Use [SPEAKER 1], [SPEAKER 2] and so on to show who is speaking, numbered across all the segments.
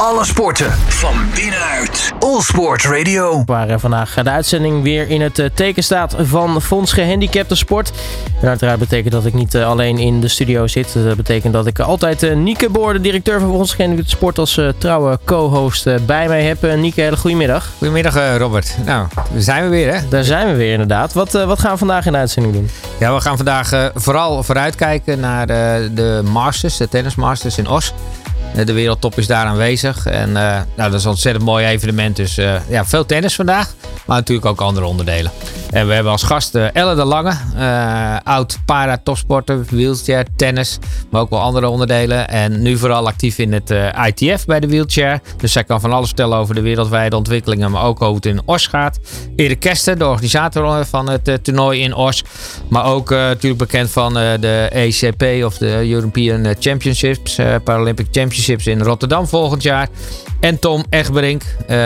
[SPEAKER 1] Alle sporten van binnenuit. All Sport Radio.
[SPEAKER 2] Waar eh, vandaag de uitzending weer in het eh, teken staat van Fonds Gehandicapte Sport. En uiteraard betekent dat ik niet eh, alleen in de studio zit. Dat betekent dat ik altijd Nieke Boor, de directeur van Fonds Gehandicapte Sport, als trouwe co-host bij mij heb. Nieke, hele goedemiddag.
[SPEAKER 3] Goedemiddag Robert. Nou, daar zijn we weer hè?
[SPEAKER 2] Daar zijn we weer inderdaad. Wat, wat gaan we vandaag in de uitzending doen?
[SPEAKER 3] Ja, we gaan vandaag vooral vooruitkijken naar de Masters, de Tennis Masters in Os. De wereldtop is daar aanwezig. En uh, nou, dat is een ontzettend mooi evenement. Dus uh, ja, veel tennis vandaag. Maar natuurlijk ook andere onderdelen. En we hebben als gast uh, Elle de Lange. oud para-topsporter, wheelchair, tennis. Maar ook wel andere onderdelen. En nu vooral actief in het ITF bij de wheelchair. Dus zij kan van alles vertellen over de wereldwijde ontwikkelingen. Maar ook hoe het in Os gaat. Erik Kester, de organisator van het toernooi in Os. Maar ook natuurlijk bekend van de ECP of de European Championships. Paralympic Championships in Rotterdam volgend jaar. En Tom Egberink. Uh,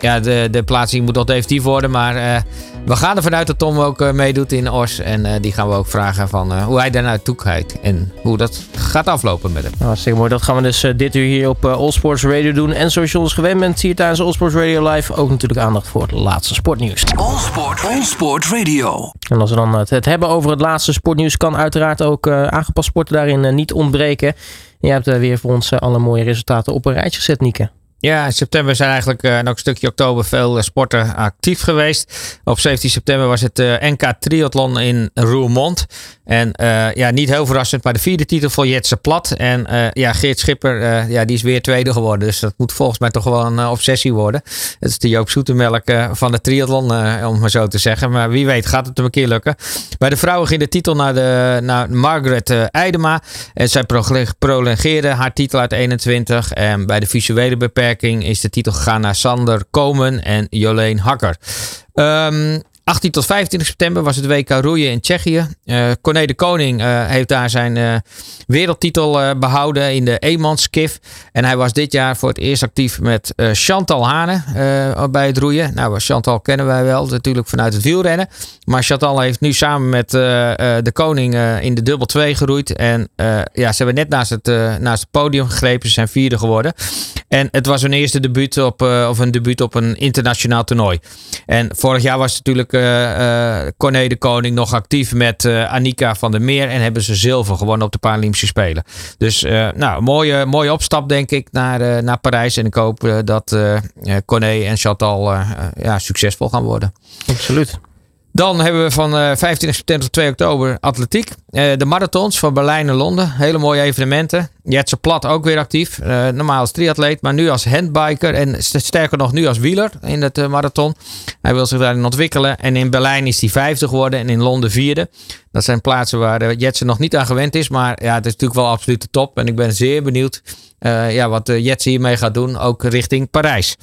[SPEAKER 3] ja, de, de plaatsing moet nog definitief worden. Maar uh, we gaan ervan uit dat Tom ook uh, meedoet in Os. En uh, die gaan we ook vragen van hoe hij daar naartoe kijkt. En hoe dat gaat aflopen met hem.
[SPEAKER 2] Nou, hartstikke mooi. Dat gaan we dus dit uur hier op All Sports Radio doen. En zoals je ons gewend bent hier tijdens All Sports Radio Live... ook natuurlijk aandacht voor het laatste sportnieuws.
[SPEAKER 1] All Sport, All Sport Radio.
[SPEAKER 2] En als we dan het hebben over het laatste sportnieuws... kan uiteraard ook aangepast sporten daarin niet ontbreken... Je hebt weer voor ons alle mooie resultaten op een rijtje gezet, Nieke.
[SPEAKER 3] Ja, in september zijn eigenlijk uh, en ook een stukje oktober veel uh, sporten actief geweest. Op 17 september was het uh, NK Triathlon in Roermond. En ja, niet heel verrassend, maar de vierde titel voor Jetse Plat. En ja, Geert Schipper, ja, die is weer tweede geworden. Dus dat moet volgens mij toch wel een obsessie worden. Het is de Joop Zoetemelk van de triathlon, om maar zo te zeggen. Maar wie weet gaat het hem een keer lukken. Bij de vrouwen ging de titel naar, de, naar Margaret Eidema. En zij prolongeerde haar titel uit 21. En bij de visuele beperking is de titel gegaan naar Sander Komen en Jolene Hakker. Um, 18 tot 25 september was het WK roeien in Tsjechië. Uh, Corné de Koning uh, heeft daar zijn uh, wereldtitel behouden in de eenmanskif. En hij was dit jaar voor het eerst actief met Chantal Hane bij het roeien. Nou, Chantal kennen wij wel natuurlijk vanuit het wielrennen. Maar Chantal heeft nu samen met de Koning in de dubbel 2 geroeid. En ja, ze hebben net naast het, naast het podium gegrepen. Ze zijn vierde geworden. En het was hun eerste debuut op, of een debuut op een internationaal toernooi. En vorig jaar was het natuurlijk uh, Corné de Koning nog actief met uh, Annika van der Meer. En hebben ze zilver gewonnen op de Paralympische Spelen. Dus nou, mooie, mooie opstap denk ik naar, naar Parijs. En ik hoop dat Corné en Chantal ja, succesvol gaan worden.
[SPEAKER 2] Absoluut.
[SPEAKER 3] Dan hebben we van 15 september tot 2 oktober atletiek. de marathons van Berlijn en Londen. Hele mooie evenementen. Jetse Plat ook weer actief. Uh, normaal als triatleet, maar nu als handbiker. En sterker nog, nu als wieler in het marathon. Hij wil zich daarin ontwikkelen. En in Berlijn is hij vijfde geworden en in Londen vierde. Dat zijn plaatsen waar Jetsen nog niet aan gewend is. Maar ja, het is natuurlijk wel absoluut de top. En ik ben zeer benieuwd ja, wat Jetsen hiermee gaat doen. Ook richting Parijs.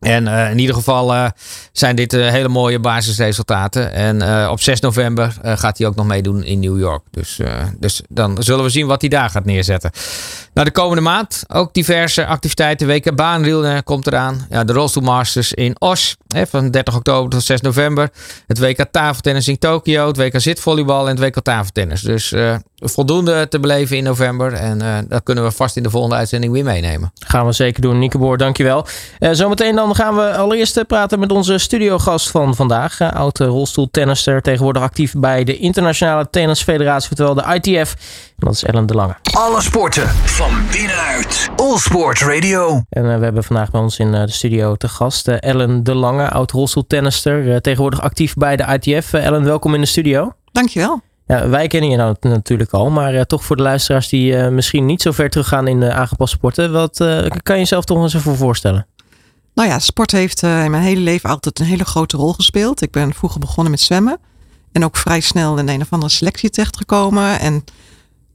[SPEAKER 3] En uh, in ieder geval uh, zijn dit uh, hele mooie basisresultaten. En op 6 november gaat hij ook nog meedoen in New York. Dus, dus dan zullen we zien wat hij daar gaat neerzetten. Nou, de komende maand ook diverse activiteiten. WK baanwielrennen komt eraan. Ja, de Rolstoel Masters in Os hè, van 30 oktober tot 6 november. Het WK tafeltennis in Tokio. Het WK zitvolleybal en het WK tafeltennis. Dus voldoende te beleven in november. En dat kunnen we vast in de volgende uitzending weer meenemen.
[SPEAKER 2] Gaan we zeker doen. Nieke Boer, dankjewel. zometeen dan gaan we allereerst eh, praten met onze studiogast van vandaag. Uh, oud rolstoeltennister, tegenwoordig actief bij de Internationale Tennisfederatie, terwijl de ITF. En dat is Ellen de Lange.
[SPEAKER 1] Alle sporten van binnenuit. All Sport Radio.
[SPEAKER 2] En uh, we hebben vandaag bij ons in de studio te gast Ellen de Lange, oud rolstoeltennister, tegenwoordig actief bij de ITF. Ellen, welkom in de studio.
[SPEAKER 4] Dankjewel.
[SPEAKER 2] Ja, wij kennen je nou natuurlijk al, maar uh, toch voor de luisteraars die uh, misschien niet zo ver teruggaan in de aangepaste sporten, wat uh, kan je jezelf toch eens even voorstellen?
[SPEAKER 4] Nou ja, sport heeft in mijn hele leven altijd een hele grote rol gespeeld. Ik ben vroeger begonnen met zwemmen. En ook vrij snel in een of andere selectie terechtgekomen. En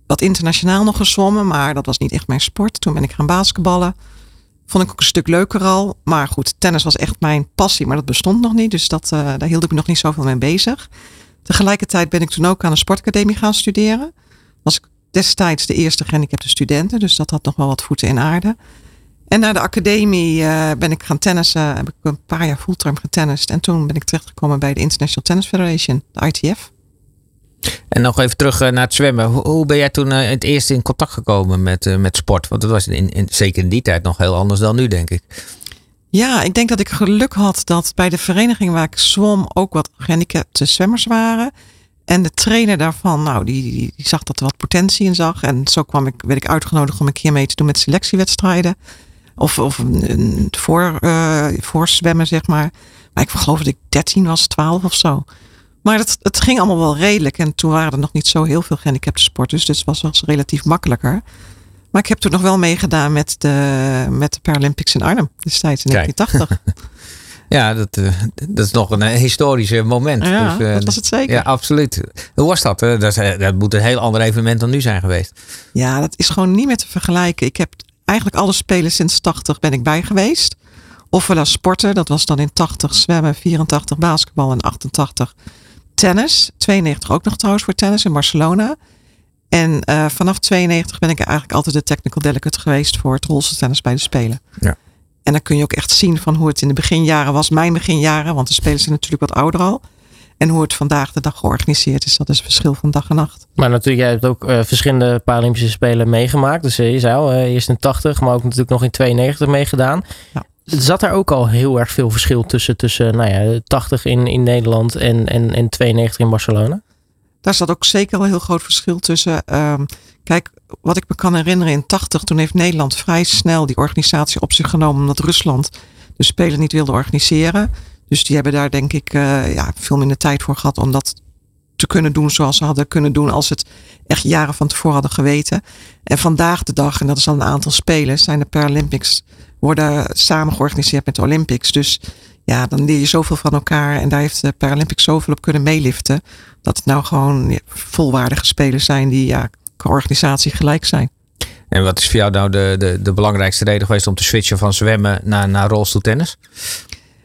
[SPEAKER 4] wat internationaal nog gezwommen, maar dat was niet echt mijn sport. Toen ben ik gaan basketballen. Vond ik ook een stuk leuker al. Maar goed, tennis was echt mijn passie, maar dat bestond nog niet. Dus dat, daar hield ik me nog niet zoveel mee bezig. Tegelijkertijd ben ik toen ook aan een sportacademie gaan studeren. Was ik destijds de eerste gehandicapte studenten. Dus dat had nog wel wat voeten in aarde. En na de academie uh, ben ik gaan tennissen. Heb ik een paar jaar fulltime getennist. En toen ben ik terechtgekomen bij de International Tennis Federation, de ITF.
[SPEAKER 3] En nog even terug naar het zwemmen. Hoe, ben jij toen het eerst in contact gekomen met, met sport? Want dat was in, in, zeker in die tijd nog heel anders dan nu, denk ik.
[SPEAKER 4] Ja, ik denk dat ik geluk had dat bij de vereniging waar ik zwom ook wat gehandicapte zwemmers waren. En de trainer daarvan, nou, die, die, zag dat er wat potentie in zag. En zo kwam ik, werd ik uitgenodigd om een keer mee te doen met selectiewedstrijden. Of, of een, voor, uh, voor zwemmen, zeg maar. Maar ik geloof dat ik 13 was, 12 of zo. Maar het, het ging allemaal wel redelijk. En toen waren er nog niet zo heel veel gehandicapte sporters. Dus het was, was relatief makkelijker. Maar ik heb toen nog wel meegedaan met de, met de Paralympics in Arnhem. Destijds in 1980.
[SPEAKER 3] Ja, dat, uh, dat is nog een historisch moment.
[SPEAKER 4] Ja, dus, uh, dat was het zeker.
[SPEAKER 3] Ja, absoluut. Hoe was dat? Dat, is, dat moet een heel ander evenement dan nu zijn geweest.
[SPEAKER 4] Ja, dat is gewoon niet meer te vergelijken. Ik heb eigenlijk alle spelen sinds 80 ben ik bij geweest. Ofwel als sporter, dat was dan in 80 zwemmen, 84 basketbal en 88 tennis. 92 ook nog trouwens voor tennis in Barcelona. En uh, vanaf 92 ben ik eigenlijk altijd de technical delegate geweest voor het rolste tennis bij de Spelen.
[SPEAKER 3] Ja.
[SPEAKER 4] En dan kun je ook echt zien van hoe het in de beginjaren was, mijn beginjaren, want de spelers zijn natuurlijk wat ouder al. En hoe het vandaag de dag georganiseerd is, dat is een verschil van dag en nacht.
[SPEAKER 2] Maar natuurlijk, jij hebt ook uh, verschillende Paralympische Spelen meegemaakt. Dus uh, je zei al, uh, eerst in 80, maar ook natuurlijk nog in 92 meegedaan.
[SPEAKER 4] Ja.
[SPEAKER 2] Zat er ook al heel erg veel verschil tussen, tussen nou ja, 80 in, in Nederland en, en, en 92 in Barcelona?
[SPEAKER 4] Daar zat ook zeker een heel groot verschil tussen. Um, kijk, wat ik me kan herinneren in 80, toen heeft Nederland vrij snel die organisatie op zich genomen, omdat Rusland de Spelen niet wilde organiseren. Dus die hebben daar denk ik uh, ja, veel minder tijd voor gehad om dat te kunnen doen zoals ze hadden kunnen doen als het echt jaren van tevoren hadden geweten. En vandaag de dag, en dat is al een aantal spelen, zijn de Paralympics worden samen georganiseerd met de Olympics. Dus ja, dan leer je zoveel van elkaar. En daar heeft de Paralympics zoveel op kunnen meeliften. Dat het nou gewoon volwaardige spelers zijn die ja, qua organisatie gelijk zijn.
[SPEAKER 3] En wat is voor jou nou de, de, de belangrijkste reden geweest om te switchen van zwemmen naar, naar rolstoeltennis?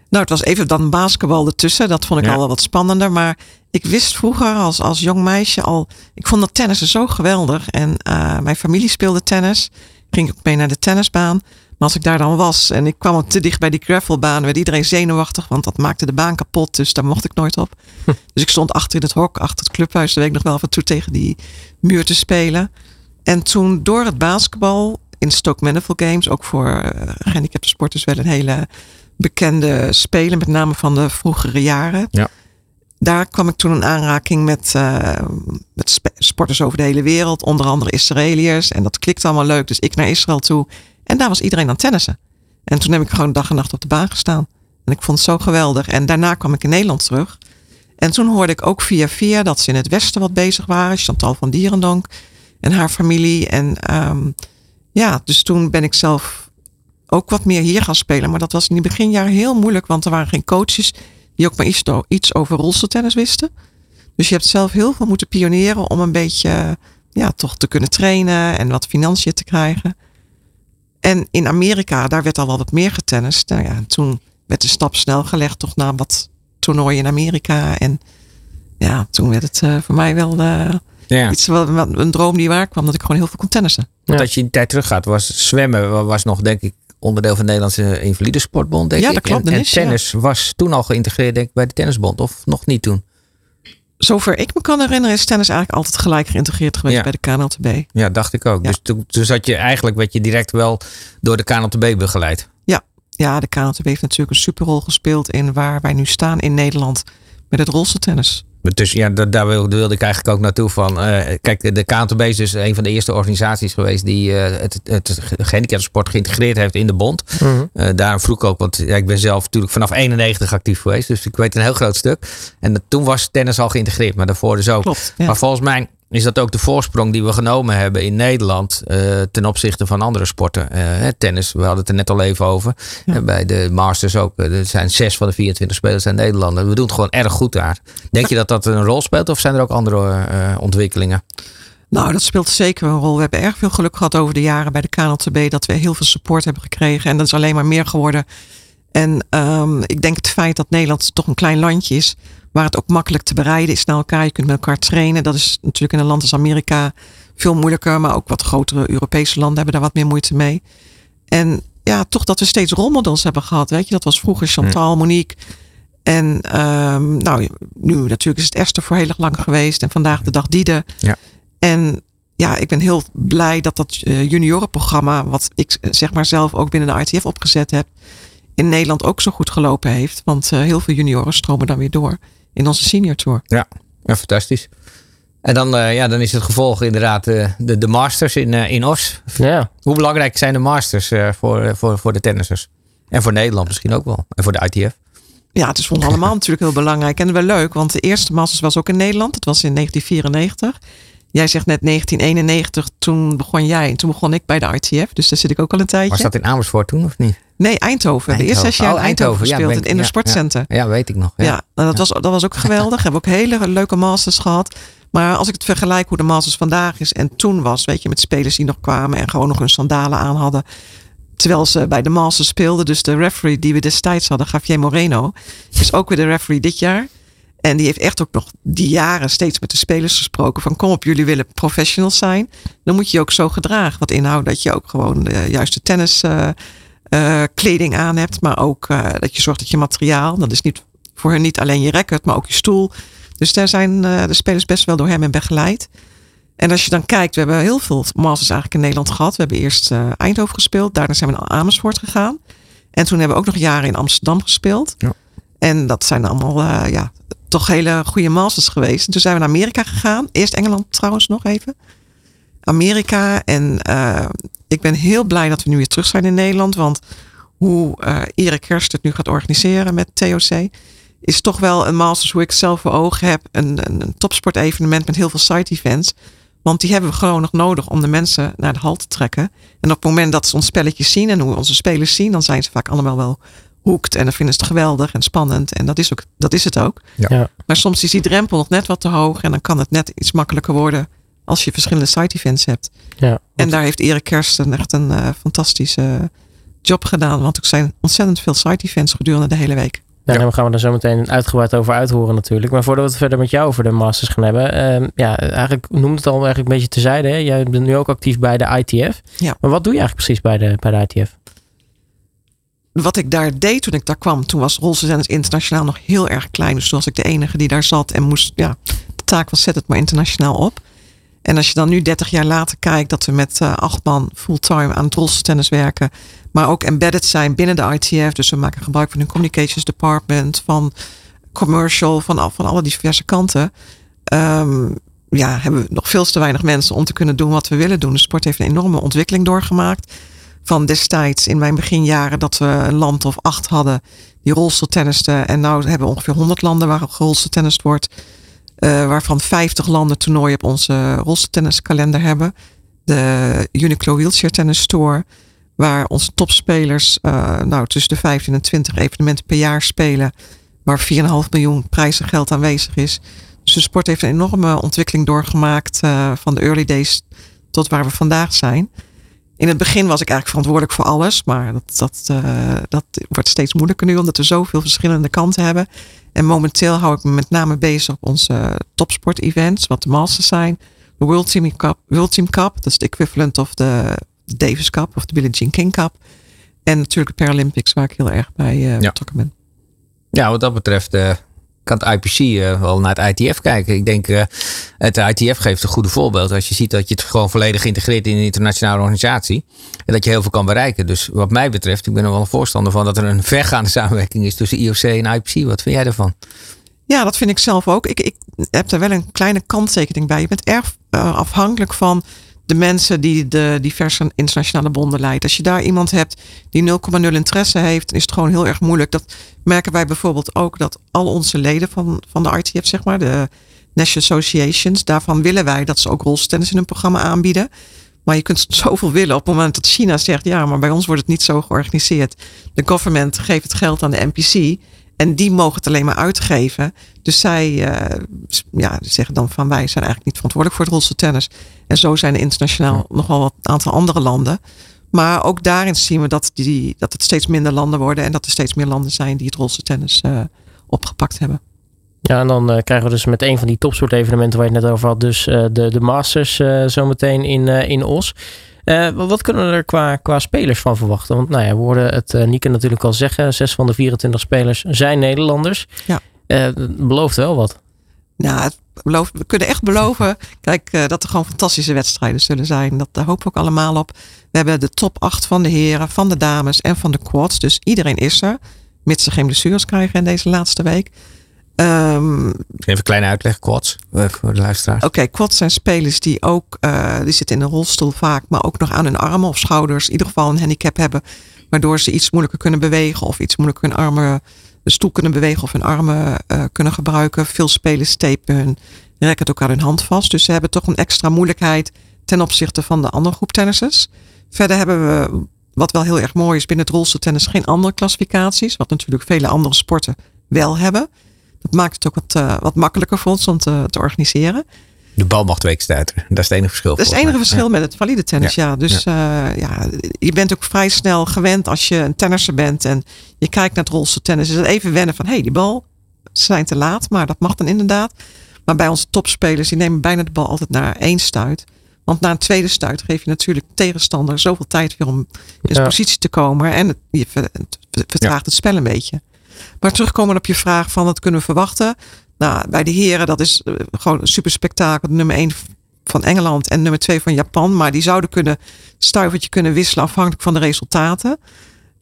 [SPEAKER 4] Nou, het was even dan basketbal ertussen. Dat vond ik ja. al wel wat spannender. Maar ik wist vroeger als, als jong meisje al. Ik vond dat tennissen zo geweldig. En uh, mijn familie speelde tennis. Ging ik ook mee naar de tennisbaan. Maar als ik daar dan was en ik kwam te dicht bij die gravelbaan, werd iedereen zenuwachtig, want dat maakte de baan kapot. Dus daar mocht ik nooit op. Hm. Dus ik stond achter in het hok, achter het clubhuis, de week nog wel af en toe tegen die muur te spelen. En toen door het basketbal in Stoke Mandeville Games, ook voor uh, gehandicapte sporters wel een hele bekende spelen, met name van de vroegere jaren.
[SPEAKER 3] Ja.
[SPEAKER 4] Daar kwam ik toen in aanraking met, uh, met sporters over de hele wereld, onder andere Israëliërs. En dat klikte allemaal leuk, dus ik naar Israël toe. En daar was iedereen aan tennissen. En toen heb ik gewoon dag en nacht op de baan gestaan. En ik vond het zo geweldig. En daarna kwam ik in Nederland terug. En toen hoorde ik ook via via dat ze in het Westen wat bezig waren. Chantal van Dierendonk en haar familie. En um, ja, dus toen ben ik zelf ook wat meer hier gaan spelen. Maar dat was in die beginjaren heel moeilijk. Want er waren geen coaches die ook maar iets, iets over rolstoeltennis wisten. Dus je hebt zelf heel veel moeten pionieren om een beetje ja, toch te kunnen trainen en wat financiën te krijgen. En in Amerika, daar werd al wel wat meer getennist. Nou ja, toen werd de stap snel gelegd toch naar wat toernooien in Amerika. En ja, toen werd het uh, voor mij wel uh, ja. iets, wel, een droom die waar kwam. Dat ik gewoon heel veel kon tennissen.
[SPEAKER 3] Want ja. als je in tijd teruggaat, was zwemmen was nog denk ik onderdeel van de Nederlandse Invalidesportbond. Denk
[SPEAKER 4] ja, dat klopt.
[SPEAKER 3] En, en
[SPEAKER 4] is,
[SPEAKER 3] tennis
[SPEAKER 4] ja.
[SPEAKER 3] was toen al geïntegreerd denk ik bij de tennisbond. Of nog niet toen?
[SPEAKER 4] Zover ik me kan herinneren is tennis eigenlijk altijd gelijk geïntegreerd geweest ja. bij de KNLTB.
[SPEAKER 3] Ja, dacht ik ook.
[SPEAKER 4] Ja.
[SPEAKER 3] Dus toen, toen zat je eigenlijk, werd je direct wel door de KNLTB begeleid.
[SPEAKER 4] Ja, ja de KNLTB heeft natuurlijk een superrol gespeeld in waar wij nu staan in Nederland met het rolstoeltennis.
[SPEAKER 3] Dus ja, daar, daar wilde, ik eigenlijk ook naartoe van. Uh, kijk, de KNTB is dus een van de eerste organisaties geweest die uh, het, het gehandicaptensport geïntegreerd heeft in de bond.
[SPEAKER 2] Mhm.
[SPEAKER 3] Uh, daarom vroeg ik ook, want ja, ik ben zelf natuurlijk vanaf 91 actief geweest, dus ik weet een heel groot stuk. En toen was tennis al geïntegreerd, maar daarvoor dus ook.
[SPEAKER 4] Klopt, ja.
[SPEAKER 3] Maar volgens mij is dat ook de voorsprong die we genomen hebben in Nederland uh, ten opzichte van andere sporten. Uh, tennis, we hadden het er net al even over.
[SPEAKER 4] Ja.
[SPEAKER 3] Uh, bij de Masters ook. Er zijn zes van de 24 spelers zijn Nederlanders. We doen het gewoon erg goed daar. Denk je dat dat een rol speelt of zijn er ook andere uh, ontwikkelingen?
[SPEAKER 4] Nou, dat speelt zeker een rol. We hebben erg veel geluk gehad over de jaren bij de KNLTB dat we heel veel support hebben gekregen. En dat is alleen maar meer geworden. En um, ik denk het feit dat Nederland toch een klein landje is, waar het ook makkelijk te bereiden is naar elkaar. Je kunt met elkaar trainen. Dat is natuurlijk in een land als Amerika veel moeilijker, maar ook wat grotere Europese landen hebben daar wat meer moeite mee. En ja, toch dat we steeds rolmodels hebben gehad. Weet je, dat was vroeger Chantal, Monique. En ehm, nou, nu natuurlijk is het Esther voor heel erg lang geweest. En vandaag de dag Diede.
[SPEAKER 3] Ja.
[SPEAKER 4] En ja, ik ben heel blij dat dat uh, juniorenprogramma, wat ik eh, zeg maar zelf ook binnen de ITF opgezet heb, in Nederland ook zo goed gelopen heeft. Want uh, heel veel junioren stromen dan weer door in onze senior tour.
[SPEAKER 3] Ja, ja fantastisch. En dan, uh, ja, dan is het gevolg inderdaad uh, de, de Masters in, uh, in Os.
[SPEAKER 2] Ja.
[SPEAKER 3] Hoe belangrijk zijn de Masters voor, voor, voor de tennissers? En voor Nederland misschien ook wel. En voor de ITF.
[SPEAKER 4] Ja, het is voor ons allemaal natuurlijk heel belangrijk. En wel leuk, want de eerste Masters was ook in Nederland. Het was in 1994. Jij zegt net 1991, toen begon jij en toen begon ik bij de ITF. Dus daar zit ik ook al een tijdje.
[SPEAKER 3] Was dat in Amersfoort toen of niet?
[SPEAKER 4] Nee, Eindhoven. De eerste zes jaar oh, Eindhoven, gespeeld, ja, het Inner Sportcenter.
[SPEAKER 3] Ja, ja, weet ik nog.
[SPEAKER 4] Ja, ja nou, dat, was, dat was ook geweldig. Hebben ook hele leuke masters gehad. Maar als ik het vergelijk hoe de masters vandaag is en toen was, weet je, met spelers die nog kwamen en gewoon nog hun sandalen aan hadden. Terwijl ze bij de masters speelden. Dus de referee die we destijds hadden, Javier Moreno, is ook weer de referee dit jaar. En die heeft echt ook nog die jaren steeds met de spelers gesproken. Van kom op, jullie willen professionals zijn. Dan moet je je ook zo gedragen. Wat inhoudt dat je ook gewoon de juiste tennis uh, uh, kleding aan hebt. Maar ook uh, dat je zorgt dat je materiaal. Dat is niet voor hen niet alleen je racket, maar ook je stoel. Dus daar zijn de spelers best wel door hem en begeleid. En als je dan kijkt, we hebben heel veel masters eigenlijk in Nederland gehad. We hebben eerst Eindhoven gespeeld. Daarna zijn we naar Amersfoort gegaan. En toen hebben we ook nog jaren in Amsterdam gespeeld.
[SPEAKER 3] Ja.
[SPEAKER 4] En dat zijn allemaal ja, toch hele goede masters geweest. En toen zijn we naar Amerika gegaan. Eerst Engeland trouwens nog even. Amerika. En uh, ik ben heel blij dat we nu weer terug zijn in Nederland. Want hoe uh, Erik Kerst het nu gaat organiseren met TOC. Is toch wel een masters hoe ik zelf voor ogen heb. Een, een, een topsportevenement met heel veel side events. Want die hebben we gewoon nog nodig om de mensen naar de hal te trekken. En op het moment dat ze ons spelletjes zien en hoe onze spelers zien, dan zijn ze vaak allemaal wel hoekt. En dan vinden ze het geweldig en spannend. En dat is, ook, dat is het ook.
[SPEAKER 3] Ja.
[SPEAKER 4] Maar soms is die drempel nog net wat te hoog. En dan kan het net iets makkelijker worden als je verschillende side events hebt.
[SPEAKER 2] Ja,
[SPEAKER 4] en daar heeft Erik Kersten echt een uh, fantastische job gedaan. Want er zijn ontzettend veel side events gedurende de hele week.
[SPEAKER 2] Ja, daar gaan we er zo meteen uitgebreid over uithoren natuurlijk. Maar voordat we het verder met jou over de Masters gaan hebben. Uh, ja, eigenlijk noemt het al eigenlijk een beetje tezijde. Hè? Jij bent nu ook actief bij de ITF.
[SPEAKER 4] Ja.
[SPEAKER 2] Maar wat doe je eigenlijk precies bij de, bij de ITF?
[SPEAKER 4] Wat ik daar deed toen ik daar kwam, toen was Rolse Tennis internationaal nog heel erg klein. Dus toen was ik de enige die daar zat en moest, ja, de taak was zet het maar internationaal op. En als je dan nu 30 jaar later kijkt dat we met uh, acht man fulltime aan het Rolse Tennis werken, maar ook embedded zijn binnen de ITF. Dus we maken gebruik van hun communications department, van commercial, van, van alle diverse kanten. Um, ja, hebben we nog veel te weinig mensen om te kunnen doen wat we willen doen. De sport heeft een enorme ontwikkeling doorgemaakt van destijds in mijn beginjaren dat we een land of acht hadden die rolstoeltennisten. En nu hebben we ongeveer 100 landen waar gerolstoeltennist wordt. Uh, waarvan 50 landen toernooien op onze rolstoeltenniskalender hebben. De Uniqlo Wheelchair Tennis Store. Waar onze topspelers uh, nou, tussen de 15 en 20 evenementen per jaar spelen. Waar 4,5 miljoen prijzen geld aanwezig is. Dus de sport heeft een enorme ontwikkeling doorgemaakt. Uh, van de early days tot waar we vandaag zijn. In het begin was ik eigenlijk verantwoordelijk voor alles. Maar dat, dat, uh, dat wordt steeds moeilijker nu, omdat we zoveel verschillende kanten hebben. En momenteel hou ik me met name bezig op onze topsport-events, wat de Masters zijn. De World Team Cup, World Team Cup, dat is de equivalent of de Davis Cup of de Billie Jean King Cup. En natuurlijk de Paralympics, waar ik heel erg bij uh,
[SPEAKER 3] ja.
[SPEAKER 4] betrokken ben.
[SPEAKER 3] Ja, wat dat betreft uh, kan het IPC uh, wel naar het ITF kijken. Ik denk, uh, het ITF geeft een goede voorbeeld. Als je ziet dat je het gewoon volledig integreert in een internationale organisatie. En dat je heel veel kan bereiken. Dus wat mij betreft, ik ben er wel een voorstander van dat er een vergaande samenwerking is tussen IOC en IPC. Wat vind jij daarvan?
[SPEAKER 4] Ja, dat vind ik zelf ook. Ik, ik heb er wel een kleine kanttekening bij. Je bent erg uh, afhankelijk van de mensen die de diverse internationale bonden leiden. Als je daar iemand hebt die 0,0 interesse heeft, is het gewoon heel erg moeilijk. Dat merken wij bijvoorbeeld ook dat al onze leden van, van de RTF, zeg maar, de National Associations, daarvan willen wij dat ze ook rolstennis in hun programma aanbieden. Maar je kunt zoveel willen op het moment dat China zegt, ja, maar bij ons wordt het niet zo georganiseerd. De government geeft het geld aan de NPC. En die mogen het alleen maar uitgeven. Dus zij uh, ja, zeggen dan van wij zijn eigenlijk niet verantwoordelijk voor het rolstoel tennis. En zo zijn er internationaal ja. nog wel wat aantal andere landen. Maar ook daarin zien we dat, die, dat het steeds minder landen worden. En dat er steeds meer landen zijn die het rolstoel tennis uh, opgepakt hebben.
[SPEAKER 2] Ja, en dan uh, krijgen we dus met een van die topsoort evenementen waar je het net over had. Dus de, de Masters zometeen in, in Os. Uh, wat kunnen we er qua, qua spelers van verwachten? Want nou ja, we hoorden het uh, Nieke natuurlijk al zeggen. Zes van de 24 spelers zijn Nederlanders. Ja. Uh, belooft wel wat.
[SPEAKER 4] Nou, het belooft, we kunnen echt beloven kijk, dat er gewoon fantastische wedstrijden zullen zijn. Dat, daar hopen we ook allemaal op. We hebben de top 8 van de heren, van de dames en van de quads. Dus iedereen is er. Mits ze geen blessures krijgen in deze laatste week.
[SPEAKER 3] Um, Even een kleine uitleg, quads, eh, voor de luisteraars.
[SPEAKER 4] Oké, quads zijn spelers die ook, uh, die zitten in een rolstoel vaak, maar ook nog aan hun armen of schouders in ieder geval een handicap hebben, waardoor ze iets moeilijker kunnen bewegen of iets moeilijker hun armen, de stoel kunnen bewegen of hun armen uh, kunnen gebruiken. Veel spelers tapen hun racket ook aan hun hand vast, dus ze hebben toch een extra moeilijkheid ten opzichte van de andere groep tennissers. Verder hebben we, wat wel heel erg mooi is, binnen het rolstoeltennis geen andere klassificaties, wat natuurlijk vele andere sporten wel hebben. Dat maakt het ook wat, uh, wat makkelijker voor ons om te, te organiseren.
[SPEAKER 3] De bal mag twee stuiteren. Dat is het enige verschil.
[SPEAKER 4] Dat is het enige verschil met het valide tennis, ja. Dus ja. Uh, ja. je bent ook vrij snel gewend als je een tennisser bent en je kijkt naar het rolstoeltennis. Is het even wennen van, hé, hey, die bal, ze zijn te laat, maar dat mag dan inderdaad. Maar bij onze topspelers, die nemen bijna de bal altijd naar één stuit. Want na een tweede stuit geef je natuurlijk tegenstander zoveel tijd weer om in ja. positie te komen. En het, je vertraagt het spel een beetje. Maar terugkomen op je vraag van wat kunnen we verwachten. Nou, bij de heren, dat is eh, gewoon een super spektakel. Nummer 1 van Engeland en nummer 2 van Japan. Maar die zouden kunnen stuivertje kunnen wisselen afhankelijk van de resultaten.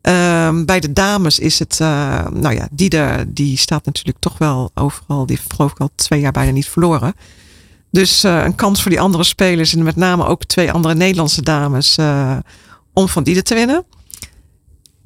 [SPEAKER 4] Um, bij de dames is het, uh, nou ja, Dieder, die staat natuurlijk toch wel overal. Die heeft geloof ik al twee jaar bijna niet verloren. Dus uh, een kans voor die andere spelers en met name ook twee andere Nederlandse dames om van Dieder te winnen.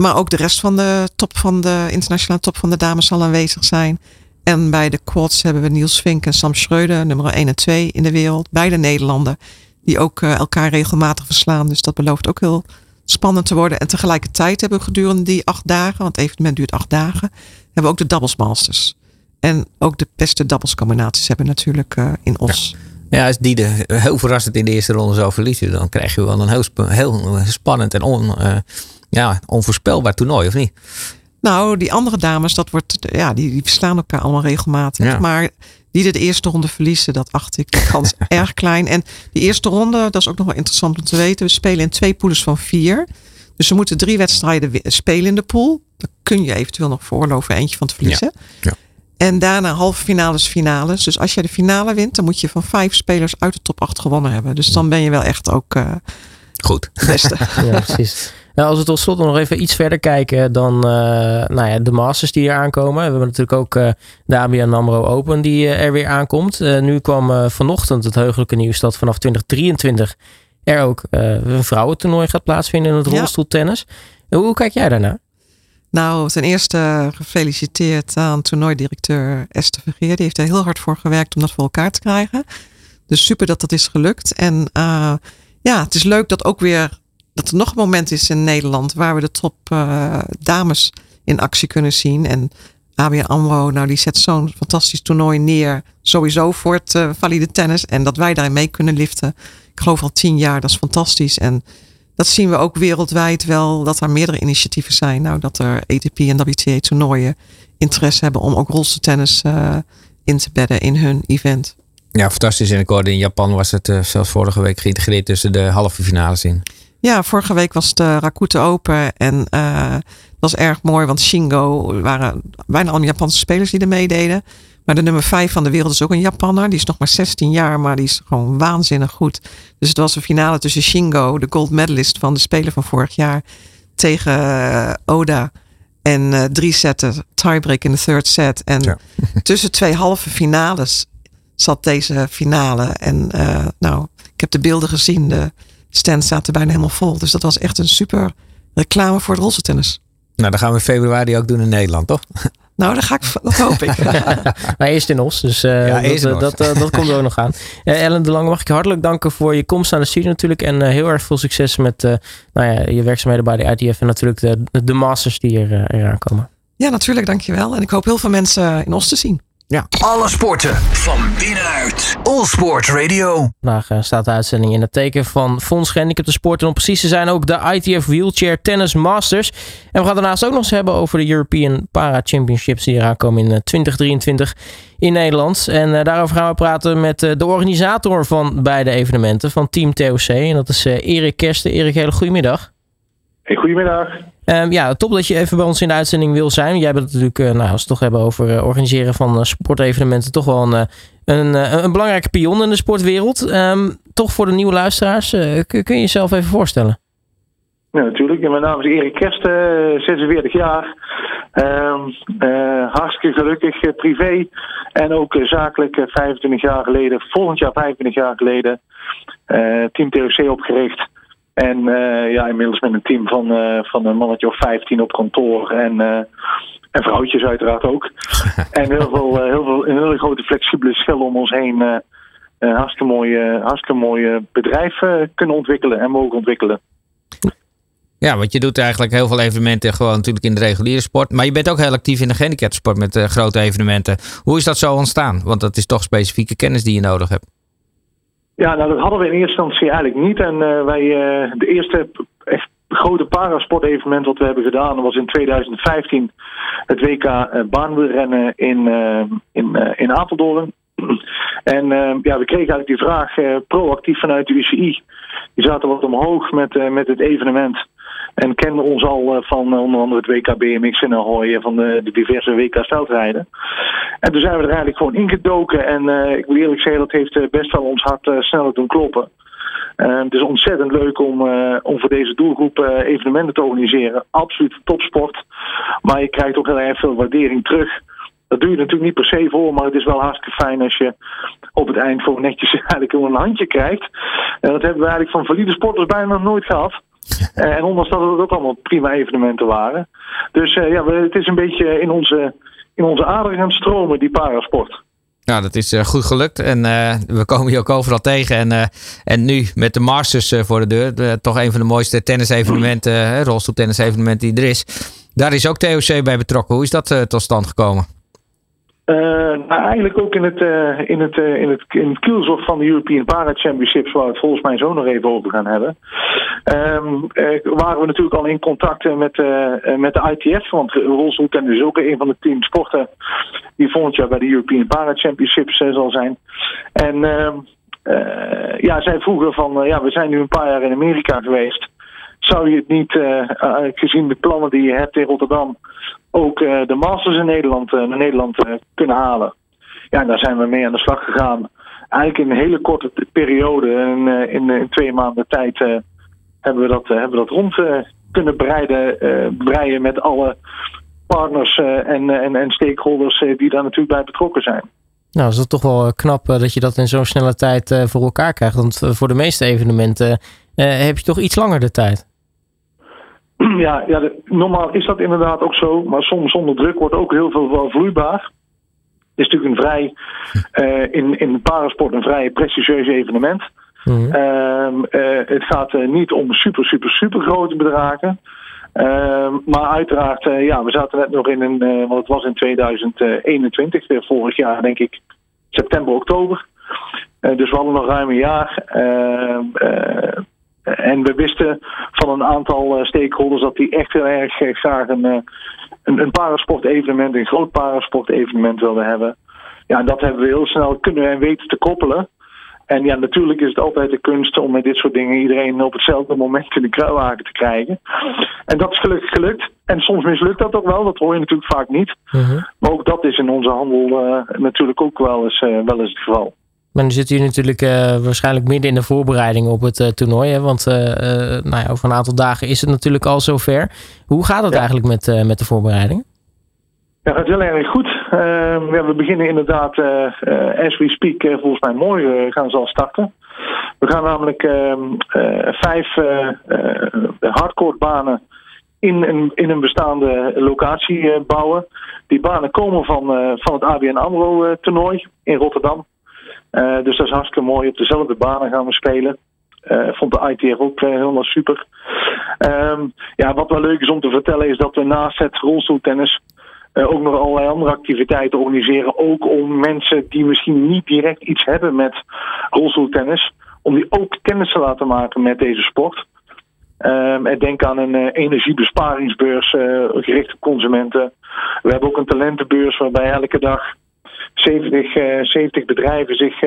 [SPEAKER 4] Maar ook de rest van de top van de internationale top van de dames zal aanwezig zijn. En bij de quads hebben we Niels Vink en Sam Schreuder, nummer 1 en 2 in de wereld. Beide Nederlanden, die ook uh, elkaar regelmatig verslaan. Dus dat belooft ook heel spannend te worden. En tegelijkertijd hebben we gedurende die acht dagen, want het evenement duurt acht dagen, hebben we ook de doubles masters. En ook de beste doubles combinaties hebben natuurlijk uh, in Os.
[SPEAKER 3] Ja. Ja, als die de, heel verrassend in de eerste ronde zou verliezen, dan krijg je wel een heel, spannend en on, ja, onvoorspelbaar toernooi, of niet?
[SPEAKER 4] Nou, die andere dames, dat wordt, ja, die, die verslaan elkaar allemaal regelmatig. Ja. Maar die de eerste ronde verliezen, dat acht ik de kans erg klein. En die eerste ronde, dat is ook nog wel interessant om te weten. We spelen in twee pools van vier. Dus we moeten drie wedstrijden spelen in de pool. Daar kun je eventueel nog veroorloven eentje van te verliezen.
[SPEAKER 3] Ja. Ja.
[SPEAKER 4] En daarna halve finales, finales. Dus als je de finale wint, dan moet je van vijf spelers uit de top 8 gewonnen hebben. Dus dan ben je wel echt ook uh,
[SPEAKER 3] goed.
[SPEAKER 4] Beste.
[SPEAKER 2] ja, precies. Nou, als we tot slot nog even iets verder kijken dan uh, nou ja, de Masters die hier aankomen. We hebben natuurlijk ook uh, de ABN AMRO Open die uh, er weer aankomt. nu kwam vanochtend het heugelijke nieuws dat vanaf 2023 er ook een vrouwentoernooi gaat plaatsvinden in het ja. rolstoeltennis. Hoe kijk jij daarnaar?
[SPEAKER 4] Nou, ten eerste gefeliciteerd aan toernooidirecteur Esther Vergeer. Die heeft er heel hard voor gewerkt om dat voor elkaar te krijgen. Dus super dat dat is gelukt. En ja, het is leuk dat ook weer dat er nog een moment is in Nederland waar we de top uh, dames in actie kunnen zien. En ABN AMRO, nou die zet zo'n fantastisch toernooi neer. Sowieso voor het uh, valide tennis. En dat wij daarin mee kunnen liften. Ik geloof al tien jaar, dat is fantastisch. En dat zien we ook wereldwijd wel, dat er meerdere initiatieven zijn. Nou, dat er ATP en WTA toernooien interesse hebben om ook rolstoeltennis uh, in te bedden in hun event.
[SPEAKER 3] Ja, fantastisch. En ik hoorde in Japan was het zelfs vorige week geïntegreerd tussen de halve finales in.
[SPEAKER 4] Ja, vorige week was de Rakuten Open. En uh, dat was erg mooi, want Shingo waren bijna allemaal Japanse spelers die er meededen. Maar de nummer 5 van de wereld is ook een Japanner. Die is nog maar 16 jaar, maar die is gewoon waanzinnig goed. Dus het was een finale tussen Shingo, de gold medalist van de Spelen van vorig jaar, tegen uh, Oda. En uh, drie setten, tiebreak in de third set. En ja. tussen twee halve finales zat deze finale. En nou, ik heb de beelden gezien. De, stand zaten bijna helemaal vol. Dus dat was echt een super reclame voor het rolstoeltennis.
[SPEAKER 3] Nou, dan gaan we in februari ook doen in Nederland, toch?
[SPEAKER 4] Nou, dat, ga ik, dat hoop ik.
[SPEAKER 2] maar eerst in Os, dus uh, ja, dat, dat, dat, uh, dat, komt er ook nog aan. Uh, Ellen de Lange, mag ik je hartelijk danken voor je komst aan de studio natuurlijk. En heel erg veel succes met nou ja, je werkzaamheden bij de ITF en natuurlijk de, de masters die er, eraan komen.
[SPEAKER 4] Ja, natuurlijk, dankjewel. En ik hoop heel veel mensen in Os te zien.
[SPEAKER 3] Ja.
[SPEAKER 1] Alle sporten van binnenuit. All Sport Radio.
[SPEAKER 2] Vandaag eh, staat de uitzending in het teken van Fonds Gehandicapten Sport. En om precies te zijn ook de ITF Wheelchair Tennis Masters. En we gaan daarnaast ook nog eens hebben over de European Para Championships die eraan komen in eh, 2023 in Nederland. En eh, daarover gaan we praten met eh, de organisator van beide evenementen van Team TOC. En dat is eh, Erik Kersten. Erik, hele goedemiddag.
[SPEAKER 5] Hey, goedemiddag.
[SPEAKER 2] Ehm, ja, top dat je even bij ons in de uitzending wil zijn. Jij bent natuurlijk, eh, nou, als we het toch hebben over eh, organiseren van eh, sportevenementen, toch wel een, een, een belangrijke pion in de sportwereld. Ehm, toch voor de nieuwe luisteraars, kun, kun je jezelf even voorstellen?
[SPEAKER 5] Ja, natuurlijk. Mijn naam is Erik Kersten, eh, 46 jaar. Ehm, eh, hartstikke gelukkig privé en ook zakelijk eh, 25 jaar geleden, volgend jaar 25 jaar geleden, Team TOC opgericht. En eh, ja, inmiddels met een team van, eh, van een mannetje of 15 op kantoor en, eh, en vrouwtjes uiteraard ook. en heel veel, eh, heel veel, een hele grote flexibele schil om ons heen. eh, een hartstikke mooie, hartstikke mooie bedrijf kunnen ontwikkelen en mogen ontwikkelen.
[SPEAKER 3] Ja, want je doet eigenlijk heel veel evenementen gewoon natuurlijk in de reguliere sport. Maar je bent ook heel actief in de gehandicaptensport met grote evenementen. Hoe is dat zo ontstaan? Want dat is toch specifieke kennis die je nodig hebt.
[SPEAKER 5] Ja, nou dat hadden we in eerste instantie eigenlijk niet. En eh, wij, eh, de eerste echt grote parasportevenement wat we hebben gedaan was in 2015 het WK eh, baanwielrennen in, in, in Apeldoorn. En ja, we kregen eigenlijk die vraag proactief vanuit de UCI. Die zaten wat omhoog met, met het evenement. En kenden ons al eh, van eh, onder andere het WK BMX in Ahoy en van de, diverse WK veldrijden. En toen zijn we er eigenlijk gewoon ingedoken. En eh, ik moet eerlijk zeggen, dat heeft eh, best wel ons hart eh, sneller doen kloppen. Eh, het is ontzettend leuk om, eh, om voor deze doelgroep eh, evenementen te organiseren. Absoluut topsport. Maar je krijgt ook heel erg veel waardering terug. Dat doe je natuurlijk niet per se voor, maar het is wel hartstikke fijn als je op het eind gewoon netjes eigenlijk een handje krijgt. En dat hebben we eigenlijk van valide sporters bijna nooit gehad. Eh, en ondanks dat het ook allemaal prima evenementen waren. Dus eh, ja, we, het is een beetje in onze, in onze aderen gaan stromen, die parasport.
[SPEAKER 3] Nou, dat is eh, goed gelukt. En we komen je ook overal tegen. En, en nu met de Masters voor de deur. de- toch een van de mooiste tennisevenementen, rolstoeltennisevenementen die er is. Daar is ook TOC bij betrokken. Hoe is dat tot stand gekomen?
[SPEAKER 5] Eh, nou, eigenlijk ook in het, eh, in, het, in, het, in kielzog van de European Para Championships, waar we het volgens mij zo nog even over gaan hebben. Ehm, eh, waren we natuurlijk al in contact met, met de ITF, want rolstoeltennis is ook een van de tien sporten die volgend jaar bij de European Para Championships zal zijn. En ehm, eh, ja, zij vroegen van, ja, we zijn nu een paar jaar in Amerika geweest. Zou je het niet, eh, eh, gezien de plannen die je hebt in Rotterdam, ook eh, de Masters in Nederland, naar Nederland kunnen halen? Ja, daar zijn we mee aan de slag gegaan. Eigenlijk in een hele korte periode, in, in, in twee maanden tijd, hebben, we dat, hebben we dat rond kunnen breiden, breien met alle partners en, en, en stakeholders eh, die daar natuurlijk bij betrokken zijn.
[SPEAKER 2] Nou, is dat toch wel knap dat je dat in zo'n snelle tijd voor elkaar krijgt. Want voor de meeste evenementen heb je toch iets langer de tijd.
[SPEAKER 5] ja, ja de- normaal is dat inderdaad ook zo, maar soms onder druk wordt ook heel veel wel vloeibaar. Het is natuurlijk een vrij, eh, in, in de parasport een vrij prestigieus evenement.
[SPEAKER 2] Mhm.
[SPEAKER 5] Ehm, eh, het gaat eh, niet om super, super, super grote bedragen. Ehm, maar uiteraard, eh, ja, we zaten net nog in een, eh, want het was in 2021, eh, vorig jaar denk ik, september, oktober. Eh, dus we hadden nog ruim een jaar. Eh, en we wisten van een aantal eh, stakeholders dat die echt heel erg eh, graag een, een, een parasport-evenement, een groot parasport-evenement wilden hebben. Ja, en dat hebben we heel snel kunnen en weten te koppelen. En ja, natuurlijk is het altijd de kunst om met dit soort dingen iedereen op hetzelfde moment in de kruiwagen te krijgen. En dat is gelukkig gelukt. En soms mislukt dat ook wel, dat hoor je natuurlijk vaak niet.
[SPEAKER 2] Mhm.
[SPEAKER 5] Maar ook dat is in onze handel natuurlijk ook wel eens, wel eens het geval.
[SPEAKER 2] Maar nu zitten jullie natuurlijk eh, waarschijnlijk midden in de voorbereiding op het eh, toernooi. Hè? Want eh, nou ja, over een aantal dagen is het natuurlijk al zover. Hoe gaat het
[SPEAKER 5] Ja.
[SPEAKER 2] eigenlijk met, met de voorbereiding?
[SPEAKER 5] Ja, het gaat heel erg goed. Ja, we beginnen inderdaad, as we speak, volgens mij morgen eh, gaan ze al starten. We gaan namelijk vijf hardcore banen in een, in een bestaande locatie bouwen. Die banen komen van, van het ABN AMRO eh, toernooi in Rotterdam. Eh, dus dat is hartstikke mooi. Op dezelfde banen gaan we spelen. Eh, vond de ITR ook eh, helemaal super. Ehm, ja, wat wel leuk is om te vertellen is dat we naast het rolstoeltennis ook nog allerlei andere activiteiten organiseren. Ook om mensen die misschien niet direct iets hebben met rolstoeltennis, om die ook kennis te laten maken met deze sport. Um, en denk aan een uh, energiebesparingsbeurs uh, gericht op consumenten. We hebben ook een talentenbeurs waarbij elke dag 70, uh, 70 bedrijven zich,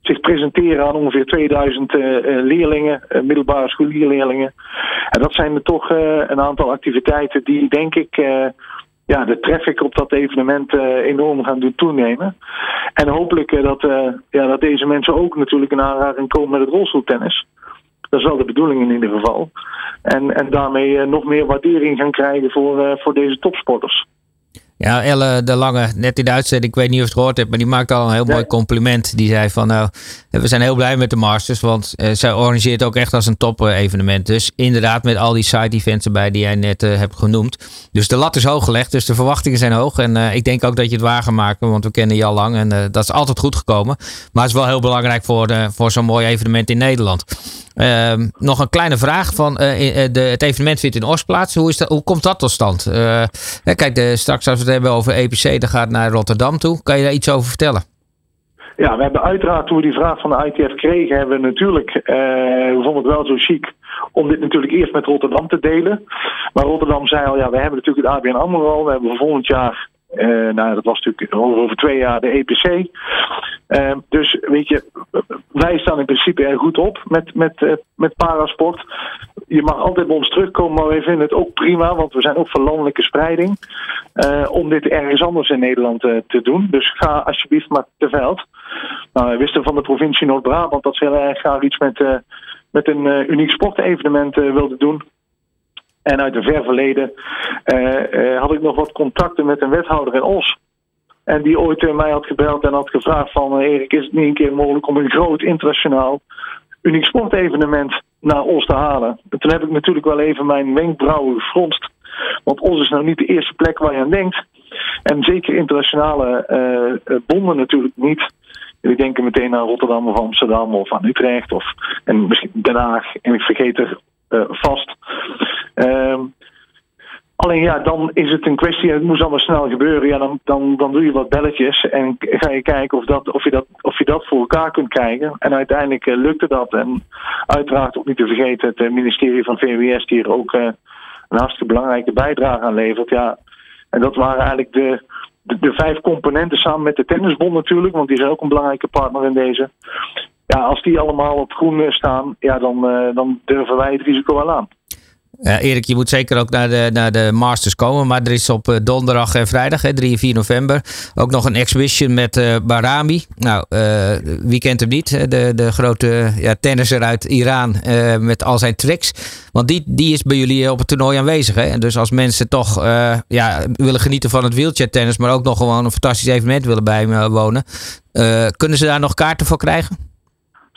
[SPEAKER 5] zich presenteren aan ongeveer 2000 leerlingen, middelbare schoolleerlingen. En dat zijn er toch een aantal activiteiten die, denk ik, ja, de traffic op dat evenement enorm gaan doen toenemen. En hopelijk dat, ja, dat deze mensen ook natuurlijk in aanraking komen met het rolstoeltennis. Dat is wel de bedoeling in ieder geval. En, en daarmee nog meer waardering gaan krijgen voor, voor deze topsporters.
[SPEAKER 3] Ja, Elle de Lange, net in de uitzending, ik weet niet of je het gehoord hebt, maar die maakte al een heel mooi compliment. Die zei van, nou, we zijn heel blij met de Masters, want uh, zij organiseert ook echt als een top evenement. Dus inderdaad met al die side events erbij die jij net uh, hebt genoemd. Dus de lat is hoog gelegd, dus de verwachtingen zijn hoog. En uh, ik denk ook dat je het waar gaat maken, want we kennen je al lang en dat is altijd goed gekomen. Maar het is wel heel belangrijk voor, voor zo'n mooi evenement in Nederland. Ehm, nog een kleine vraag. Van, de, het evenement vindt in Oost plaats. Hoe, is dat, hoe komt dat tot stand? kijk, de, straks als we het hebben over EPC, dat gaat naar Rotterdam toe. Kan je daar iets over vertellen?
[SPEAKER 5] Ja, we hebben uiteraard toen we die vraag van de ITF kregen, hebben we natuurlijk, uh, we vonden het wel zo chic om dit natuurlijk eerst met Rotterdam te delen. Maar Rotterdam zei al, ja, we hebben natuurlijk het ABN AMRO, we hebben volgend jaar nou, dat was natuurlijk over, twee jaar de EPC. Uh, dus weet je, wij staan in principe erg goed op met, met, uh, met parasport. Je mag altijd bij ons terugkomen, maar wij vinden het ook prima, want we zijn ook voor landelijke spreiding. om dit ergens anders in Nederland te doen. Dus ga alsjeblieft maar te veld. Nou, we wisten van de provincie Noord-Brabant dat ze heel erg graag iets met, met een uniek sportevenement wilden doen. En uit een ver verleden uh, uh, had ik nog wat contacten met een wethouder in Os. En die ooit mij had gebeld en had gevraagd van... Erik, is het niet een keer mogelijk om een groot internationaal uniek sportevenement naar Os te halen? En toen heb ik natuurlijk wel even mijn wenkbrauwen gefronst. Want Os is nou niet de eerste plek waar je aan denkt. En zeker internationale bonden natuurlijk niet. Jullie denken meteen aan Rotterdam of Amsterdam of aan Utrecht of en misschien Den Haag. En ik vergeet er vast. Um, alleen ja, dan is het een kwestie, het moest allemaal snel gebeuren. Ja, dan, dan, dan doe je wat belletjes en ga je kijken of, dat, of, je dat, of je dat voor elkaar kunt krijgen. En uiteindelijk uh, lukte dat. En uiteraard ook niet te vergeten het ministerie van VWS die er ook een hartstikke belangrijke bijdrage aan levert. Ja, en dat waren eigenlijk de, de, de, vijf componenten samen met de tennisbond natuurlijk, want die zijn ook een belangrijke partner in deze ja, als die allemaal op groen staan, ja, dan, uh, dan durven wij het risico wel aan.
[SPEAKER 3] Erik, je moet zeker ook naar de, naar de Masters komen. Maar er is op uh, donderdag en vrijdag, hè, 3 en 4 november, ook nog een exhibition met uh, Barami. Nou, wie kent hem niet? De, de grote ja, tennisser uit Iran met al zijn tricks. Want die, die is bij jullie op het toernooi aanwezig. Hè? En dus als mensen toch ja, willen genieten van het wheelchair tennis, maar ook nog gewoon een fantastisch evenement willen bijwonen, kunnen ze daar nog kaarten voor krijgen?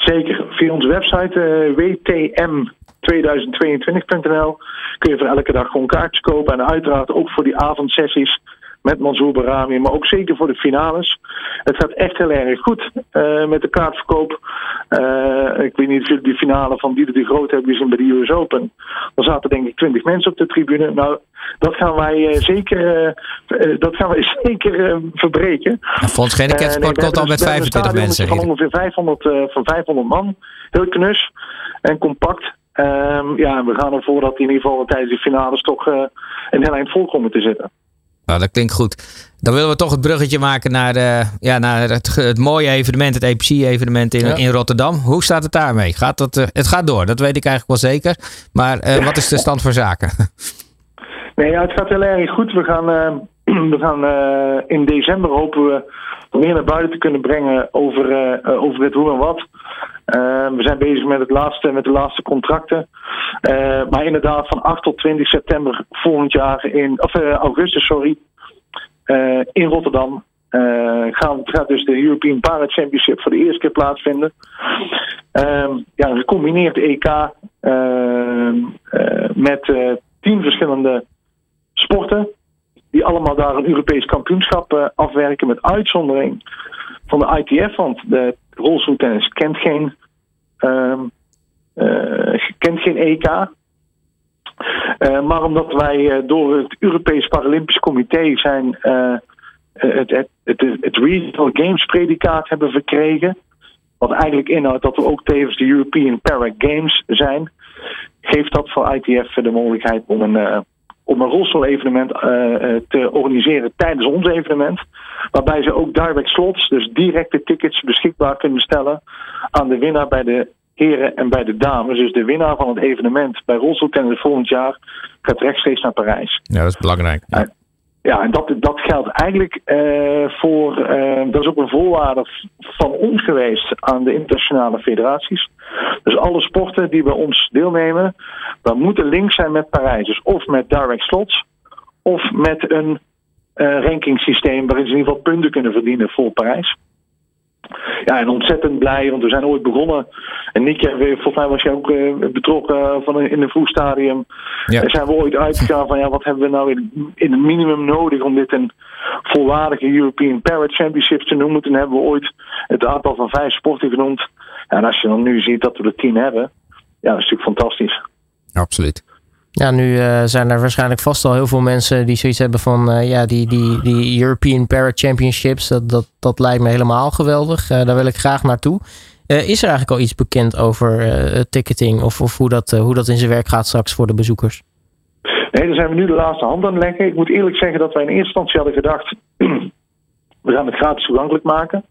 [SPEAKER 5] Zeker. Via onze website uh, wtm2022.nl kun je voor elke dag gewoon kaartjes kopen. En uiteraard ook voor die avondsessies met Mansour Barami, maar ook zeker voor de finales. Het gaat echt heel erg goed uh, met de kaartverkoop. Uh, ik weet niet of jullie die finale van Dieter de Groot hebben gezien bij de US Open. Er zaten denk ik 20 mensen op de tribune. Nou, dat gaan wij uh, zeker, dat gaan wij zeker verbreken.
[SPEAKER 3] Volgens geen Sport komt al met 25 mensen.
[SPEAKER 5] Van ongeveer 500, van 500 man. Heel knus en compact. Um, ja, we gaan ervoor dat in ieder geval tijdens de finales toch een heel eind vol komen te zitten.
[SPEAKER 3] Nou, dat klinkt goed. Dan willen we toch het bruggetje maken naar, uh, ja, naar het, het, mooie evenement, het EPC-evenement in, in Rotterdam. Hoe staat het daarmee? Gaat dat, uh, het gaat door, dat weet ik eigenlijk wel zeker. Maar uh, wat is de stand van zaken?
[SPEAKER 5] Nee, ja, het gaat heel erg goed. We gaan, we gaan in december hopen we meer naar buiten te kunnen brengen over, over het hoe en wat. we zijn bezig met, het laatste, met de laatste contracten. Maar inderdaad, van 8 tot 20 september volgend jaar in, of augustus, sorry, in Rotterdam. Gaan, gaat dus de European Para Championship voor de eerste keer plaatsvinden. ja, een gecombineerd EK met tien verschillende sporten. Die allemaal daar een Europees kampioenschap afwerken met uitzondering van de ITF. Want de rolstoeltennis kent geen uh, kent geen EK. maar omdat wij door het Europees Paralympisch Comité zijn het, het, het, het Regional Games predicaat hebben verkregen. Wat eigenlijk inhoudt dat we ook tevens de European Para Games zijn. Geeft dat voor ITF de mogelijkheid om een, om een rolstoel-evenement te organiseren tijdens ons evenement. Waarbij ze ook direct slots, dus directe tickets beschikbaar kunnen stellen aan de winnaar bij de heren en bij de dames. Dus de winnaar van het evenement bij rolstoeltennis volgend jaar gaat rechtstreeks naar Parijs.
[SPEAKER 3] Ja, dat is belangrijk.
[SPEAKER 5] Ja. Ja, en dat, dat geldt eigenlijk uh, voor, uh, dat is ook een voorwaarde van ons geweest aan de internationale federaties. Dus alle sporten die bij ons deelnemen, dan moeten links zijn met Parijs. Dus of met direct slots, of met een uh, rankingssysteem waarin ze in ieder geval punten kunnen verdienen voor Parijs. Ja, en ontzettend blij, want we zijn ooit begonnen. En Nick, volgens mij was je ook uh, betrokken van in een vroeg stadium. Ja. zijn we ooit uitgegaan van ja, wat hebben we nou in, in het minimum nodig om dit een volwaardige European Parrot Championship te noemen. Toen hebben we ooit het aantal van vijf sporten genoemd. En als je dan nu ziet dat we er tien hebben, ja, dat is natuurlijk fantastisch.
[SPEAKER 3] Absoluut.
[SPEAKER 2] Ja, nu uh, zijn er waarschijnlijk vast al heel veel mensen die zoiets hebben van uh, ja, die, die, die European Para Championships. Dat, dat, dat lijkt me helemaal geweldig. Uh, daar wil ik graag naartoe. is er eigenlijk al iets bekend over ticketing of, of hoe, dat, hoe dat in zijn werk gaat straks voor de bezoekers?
[SPEAKER 5] Nee, daar zijn we nu de laatste hand aan leggen. Ik moet eerlijk zeggen dat wij in eerste instantie hadden gedacht. we gaan het gratis toegankelijk maken.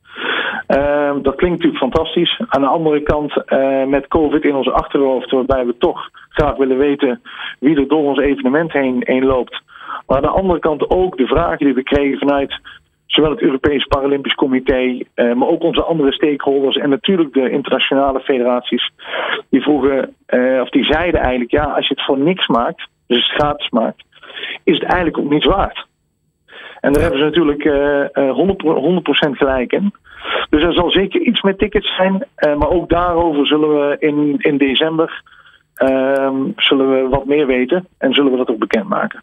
[SPEAKER 5] Uh, dat klinkt natuurlijk fantastisch. Aan de andere kant, uh, met COVID in ons achterhoofd, waarbij we toch graag willen weten wie er door ons evenement heen, heen loopt. Maar aan de andere kant ook de vragen die we kregen vanuit zowel het Europees Paralympisch Comité, uh, maar ook onze andere stakeholders en natuurlijk de internationale federaties. Die vroegen, uh, of die zeiden eigenlijk, ja, als je het voor niks maakt, dus het gratis maakt, is het eigenlijk ook niets waard. En daar hebben ze natuurlijk uh, 100%, 100 gelijk in. Dus er zal zeker iets met tickets zijn. Uh, maar ook daarover zullen we in, in december uh, zullen we wat meer weten. En zullen we dat ook bekendmaken.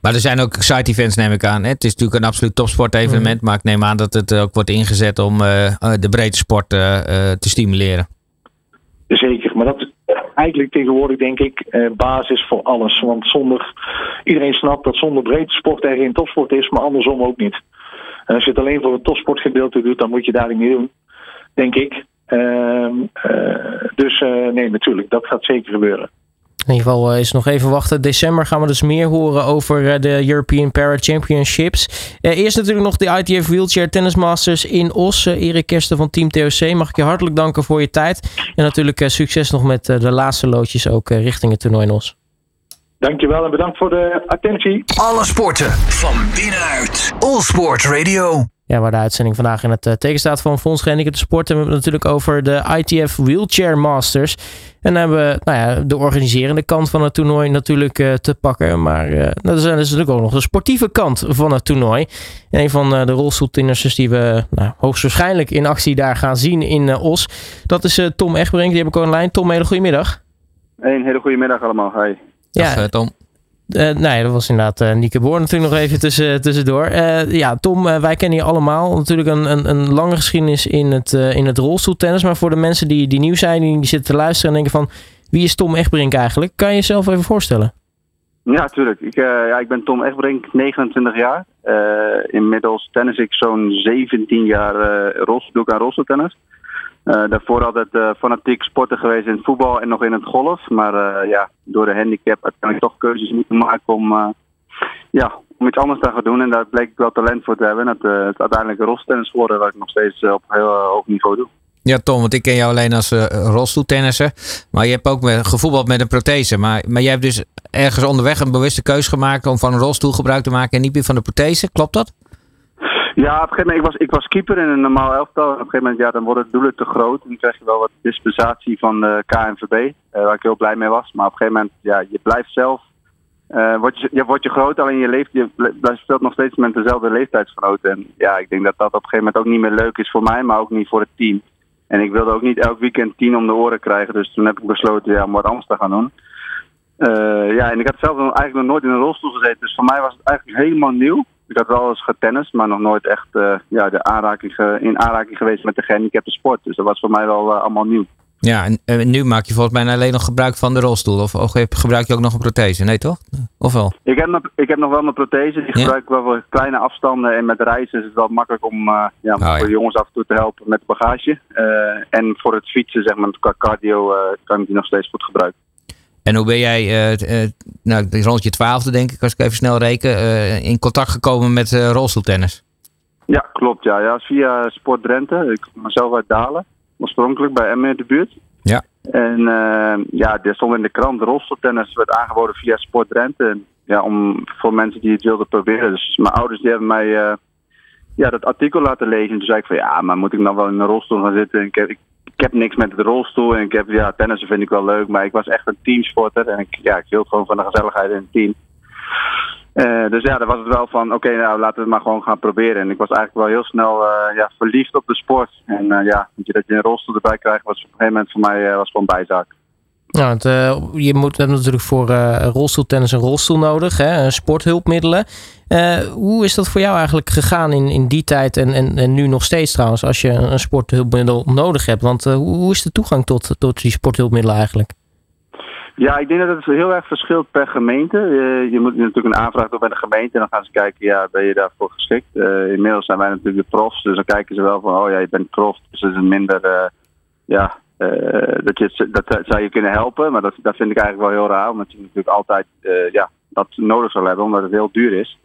[SPEAKER 3] Maar er zijn ook side events, neem ik aan. Het is natuurlijk een absoluut topsportevenement. Mm. Maar ik neem aan dat het ook wordt ingezet om de breedte sport te stimuleren.
[SPEAKER 5] Zeker, maar dat, eigenlijk tegenwoordig denk ik eh, basis voor alles. Want zonder iedereen snapt dat zonder breedte sport er geen topsport is, maar andersom ook niet. En als je het alleen voor het topsportgedeelte doet, dan moet je daar niet mee doen, denk ik. Uh, uh, dus uh, nee, natuurlijk, dat gaat zeker gebeuren.
[SPEAKER 2] In ieder geval is nog even wachten. December gaan we dus meer horen over de European Para Championships. eerst natuurlijk nog de ITF Wheelchair Tennis Masters in Os. Erik Kersten van Team TOC, mag ik je hartelijk danken voor je tijd. En natuurlijk succes nog met de laatste loodjes ook richting het toernooi in Os.
[SPEAKER 5] Dankjewel en bedankt voor de attentie.
[SPEAKER 1] Alle sporten van binnenuit. All Sport Radio.
[SPEAKER 2] Ja, waar de uitzending vandaag in het uh, teken staat van Fonds Gehandicapte Sport. hebben we het natuurlijk over de ITF Wheelchair Masters. En dan hebben we nou ja, de organiserende kant van het toernooi natuurlijk uh, te pakken. Maar uh, dat is, dat is natuurlijk ook nog de sportieve kant van het toernooi. En een van de rolstoeltinners die we nou, hoogstwaarschijnlijk in actie daar gaan zien in Os. Dat is Tom Egbrink. Die heb ik online. Tom, hele goede middag.
[SPEAKER 6] Een hele goede middag allemaal. Hi.
[SPEAKER 3] Dag ja, Tom.
[SPEAKER 2] Uh, nee, dat was inderdaad uh, Nieke Boor natuurlijk nog even tussen, tussendoor. Uh, ja, Tom, wij kennen je allemaal. Natuurlijk een, een, een lange geschiedenis in het, in het rolstoeltennis. Maar voor de mensen die, die nieuw zijn, die, zitten te luisteren en denken van... Wie is Tom Egbrink eigenlijk? Kan je jezelf even voorstellen?
[SPEAKER 6] Ja, tuurlijk. Ik, ja, ik ben Tom Egbrink, 29 jaar. inmiddels tennis ik zo'n 17 jaar rolstoel, doe ik aan rolstoeltennis. Uh, daarvoor altijd uh, fanatiek sporten geweest in het voetbal en nog in het golf. Maar uh, ja, door de handicap uiteindelijk toch keuzes moeten maken om, ja, om iets anders te gaan doen. En daar bleek ik wel talent voor te hebben. En dat het uiteindelijk rolstoeltennis geworden, wat ik nog steeds op heel hoog niveau doe.
[SPEAKER 3] Ja, Tom, want ik ken jou alleen als rolstoeltennisser. Maar je hebt ook met, gevoetbald met een prothese. Maar, maar jij hebt dus ergens onderweg een bewuste keuze gemaakt om van een rolstoel gebruik te maken en niet meer van de prothese. Klopt dat?
[SPEAKER 6] Ja, op een gegeven moment, ik was, ik was keeper in een normaal elftal. Op een gegeven moment, ja, dan worden de doelen te groot. En dan krijg je wel wat dispensatie van de KNVB, uh, waar ik heel blij mee was. Maar op een gegeven moment, ja, je blijft zelf, uh, word, je, je, word je groot, alleen je leeft, je speelt nog steeds met dezelfde leeftijdsgenoten. En ja, ik denk dat dat op een gegeven moment ook niet meer leuk is voor mij, maar ook niet voor het team. En ik wilde ook niet elk weekend tien om de oren krijgen, dus toen heb ik besloten ja, om wat anders te gaan doen. Ja, en ik had zelf eigenlijk nog nooit in een rolstoel gezeten, dus voor mij was het eigenlijk helemaal nieuw. Ik had wel eens getennist, maar nog nooit echt uh, ja, de aanraking in aanraking geweest met de gehandicapte sport. Dus dat was voor mij wel uh, allemaal nieuw.
[SPEAKER 3] Ja, en, nu maak je volgens mij alleen nog gebruik van de rolstoel. Of, of gebruik je ook nog een prothese? Nee, toch? Of wel?
[SPEAKER 6] Ik heb, nog, ik heb nog wel mijn prothese. Die gebruik ik wel voor kleine afstanden. En met reizen is het wel makkelijk om uh, ja, oh, voor de jongens af en toe te helpen met bagage. Uh, en voor het fietsen, zeg maar, qua cardio, uh, kan ik die nog steeds goed gebruiken.
[SPEAKER 3] En hoe ben jij, nou, rond je twaalfde denk ik, als ik even snel reken, in contact gekomen met rolstoeltennis?
[SPEAKER 6] Ja, klopt. Ja. ja, via Sport Drenthe. Ik kom mezelf uit Dalen oorspronkelijk bij Emmen in de buurt.
[SPEAKER 3] Ja.
[SPEAKER 6] En ja, er stond in de krant, rolstoeltennis werd aangeboden via Sport Drenthe. En, ja, om, voor mensen die het wilden proberen. Dus mijn ouders die hebben mij ja, dat artikel laten lezen. En toen zei ik van ja, maar moet ik dan wel in een rolstoel gaan zitten? En ik, heb, ik, ik heb niks met de rolstoel. En ik heb, ja, tennissen vind ik wel leuk. Maar ik was echt een teamsporter. En ik, ja, ik hield gewoon van de gezelligheid in het team. Uh, dus ja, dan was het wel van, oké, nou laten we het maar gewoon gaan proberen. En ik was eigenlijk wel heel snel uh, ja, verliefd op de sport. En uh, ja, dat je een rolstoel erbij krijgt, was op een gegeven moment voor mij was gewoon bijzaak.
[SPEAKER 2] Nou, het, je moet natuurlijk voor rolstoeltennis een rolstoel nodig, hè, sporthulpmiddelen. hoe is dat voor jou eigenlijk gegaan in, in die tijd en, en, en nu nog steeds trouwens, als je een sporthulpmiddel nodig hebt? Want hoe, is de toegang tot, tot die sporthulpmiddelen eigenlijk?
[SPEAKER 6] Ja, ik denk dat het heel erg verschilt per gemeente. Je moet natuurlijk een aanvraag doen bij de gemeente en dan gaan ze kijken, ja, ben je daarvoor geschikt? Inmiddels zijn wij natuurlijk de profs, dus dan kijken ze wel van, oh ja, je bent prof, dus het is een minder, ja, dat, je, dat zou je kunnen helpen. Maar dat, dat vind ik eigenlijk wel heel raar, omdat je natuurlijk altijd ja, dat nodig zal hebben, omdat het heel duur is.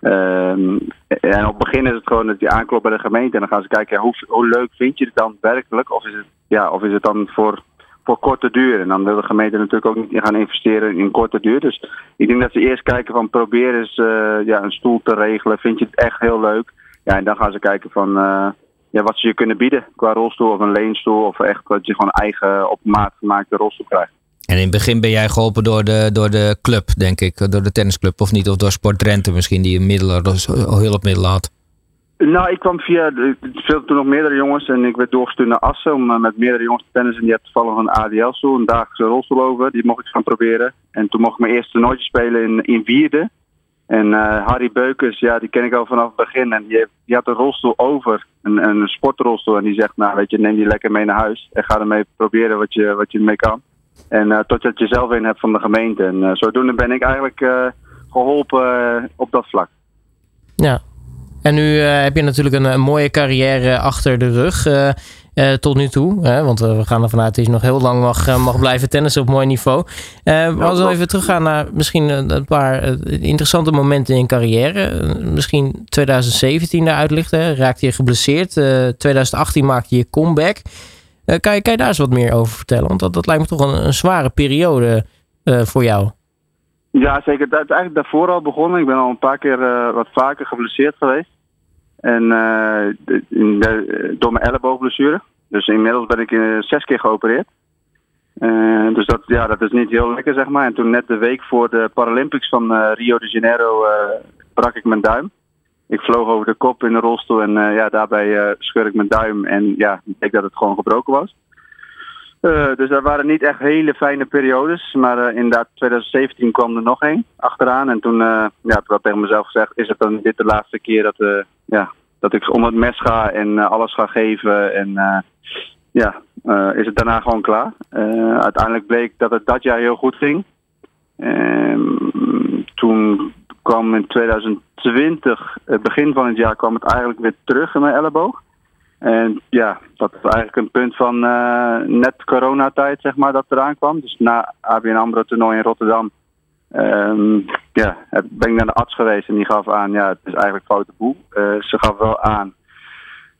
[SPEAKER 6] Ehm, en op het begin is het gewoon dat je aanklopt bij de gemeente en dan gaan ze kijken, hoe, hoe leuk vind je het dan werkelijk? Of is het, ja, of is het dan voor voor korte duur. En dan wil de gemeente natuurlijk ook niet gaan investeren in korte duur. Dus ik denk dat ze eerst kijken van probeer eens uh, ja, een stoel te regelen. Vind je het echt heel leuk? Ja, en dan gaan ze kijken van ja, wat ze je kunnen bieden qua rolstoel of een leenstoel. Of echt dat je gewoon eigen op maat gemaakte rolstoel krijgt.
[SPEAKER 3] En in het begin ben jij geholpen door de, door de club, denk ik. Door de tennisclub of niet? Of door Sport Drenthe misschien, die middelen, hulpmiddelen had.
[SPEAKER 6] Nou, ik kwam via. Er speelden toen nog meerdere jongens en ik werd doorgestuurd naar Assen om uh, met meerdere jongens te tennissen. En die had toevallig een ADL-stoel, een dagelijkse rolstoel over. Die mocht ik gaan proberen. En toen mocht ik mijn eerste toernooitje spelen in, in Vierde. En uh, Harry Beukers, ja, die ken ik al vanaf het begin. En die, heeft, die had een rolstoel over, een, een sportrolstoel. En die zegt, nou weet je, neem die lekker mee naar huis. En ga ermee proberen wat je, wat je ermee kan. En uh, tot je jezelf in hebt van de gemeente. En zodoende ben ik eigenlijk geholpen op dat vlak.
[SPEAKER 2] Ja, en nu uh, heb je natuurlijk een, een, mooie carrière achter de rug. Uh, uh, tot nu toe. Hè? Want we gaan ervan uit dat je nog heel lang mag, mag blijven tennissen op mooi niveau. als we even teruggaan naar misschien een paar interessante momenten in carrière. misschien 2017 daaruit lichten. Raakte je geblesseerd. 2018 maakte je comeback. kan, je, kan je daar eens wat meer over vertellen? Want dat, dat lijkt me toch een, een zware periode voor jou.
[SPEAKER 6] Ja, zeker. Dat is eigenlijk daarvoor al begonnen. Ik ben al een paar keer wat vaker geblesseerd geweest. En in de, door mijn elleboogblessure. Dus inmiddels ben ik uh, zes keer geopereerd. Dus dat, ja, dat is niet heel lekker, zeg maar. En toen net de week voor de Paralympics van Rio de Janeiro brak ik mijn duim. Ik vloog over de kop in de rolstoel en ja, daarbij scheur ik mijn duim. En ja, ik denk dat het gewoon gebroken was. Dus dat waren niet echt hele fijne periodes. Maar inderdaad, 2017 kwam er nog één achteraan. En toen ja, ik tegen mezelf gezegd: is het dan dit de laatste keer dat, ja, dat ik om het mes ga en alles ga geven? En ja, is het daarna gewoon klaar. uiteindelijk bleek dat het dat jaar heel goed ging. Ehm, toen kwam in 2020, het begin van het jaar, kwam het eigenlijk weer terug in mijn elleboog. En ja, dat is eigenlijk een punt van net coronatijd, zeg maar, dat eraan kwam. Dus na ABN AMRO toernooi in Rotterdam um, ja, ben ik naar de arts geweest en die gaf aan, ja, het is eigenlijk foute boel. Uh, ze gaf wel aan,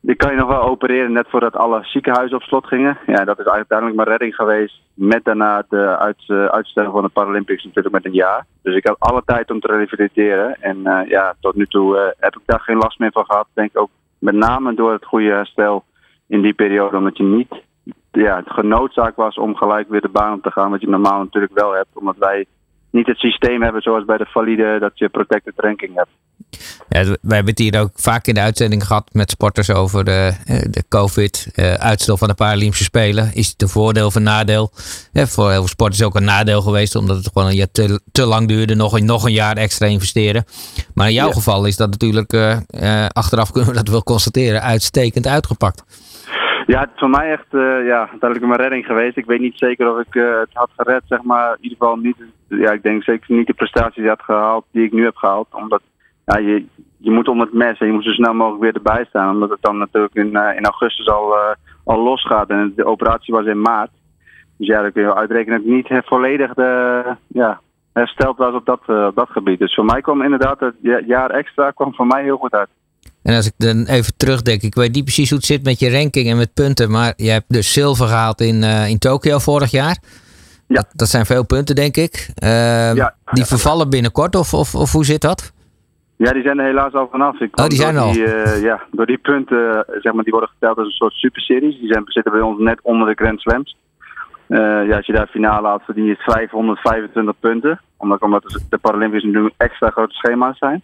[SPEAKER 6] die kan je nog wel opereren net voordat alle ziekenhuizen op slot gingen. Ja, dat is uiteindelijk mijn redding geweest. Met daarna de uit, uh, uitstel van de Paralympics natuurlijk met een jaar. Dus ik had alle tijd om te revalideren. En ja, tot nu toe heb ik daar geen last meer van gehad. Denk ook met name door het goede herstel in die periode, omdat je niet ja, het genoodzaakt was om gelijk weer de baan op te gaan, wat je normaal natuurlijk wel hebt, omdat wij niet het systeem hebben zoals bij de valide dat je protected ranking hebt.
[SPEAKER 3] Ja, wij hebben het hier ook vaak in de uitzending gehad met sporters over de, eh, de COVID-uitstel eh, van de Paralympische Spelen. Is het een voordeel of een nadeel? voor heel veel sporters is ook een nadeel geweest, omdat het gewoon een jaar te, te lang duurde. Nog, nog een jaar extra investeren. Maar in jouw geval is dat natuurlijk, uh, achteraf kunnen we dat wel constateren, uitstekend uitgepakt.
[SPEAKER 6] Ja, het is voor mij echt uh, ja, uiteindelijk mijn redding geweest. Ik weet niet zeker of ik uh, het had gered, zeg maar. In ieder geval niet, ja, ik denk zeker niet de prestaties had gehaald die ik nu heb gehaald. Omdat ja, je, je moet om het mes en je moet zo snel mogelijk weer erbij staan. Omdat het dan natuurlijk in, uh, in augustus al, al losgaat en de operatie was in maart. Dus ja, dan kun je uitrekenen dat ik niet volledig de, ja, hersteld was op dat, op dat gebied. Dus voor mij kwam inderdaad het jaar extra kwam voor mij heel goed uit.
[SPEAKER 3] En als ik dan even terugdenk, ik weet niet precies hoe het zit met je ranking en met punten, maar je hebt dus zilver gehaald in, uh, in Tokio vorig jaar. Ja. Dat, dat, zijn veel punten, denk ik. Uh, ja. Die vervallen binnenkort, of, of, of hoe zit dat?
[SPEAKER 6] Ja, die zijn er helaas al vanaf. Ik
[SPEAKER 3] oh, die zijn al?
[SPEAKER 6] Die, uh, ja, door die punten, zeg maar, die worden geteld als een soort superseries. Die zijn, zitten bij ons net onder de Grand Slams. ja, als je daar finale haalt, verdien je 525 punten. Omdat, omdat de Paralympische nu extra grote schema's zijn.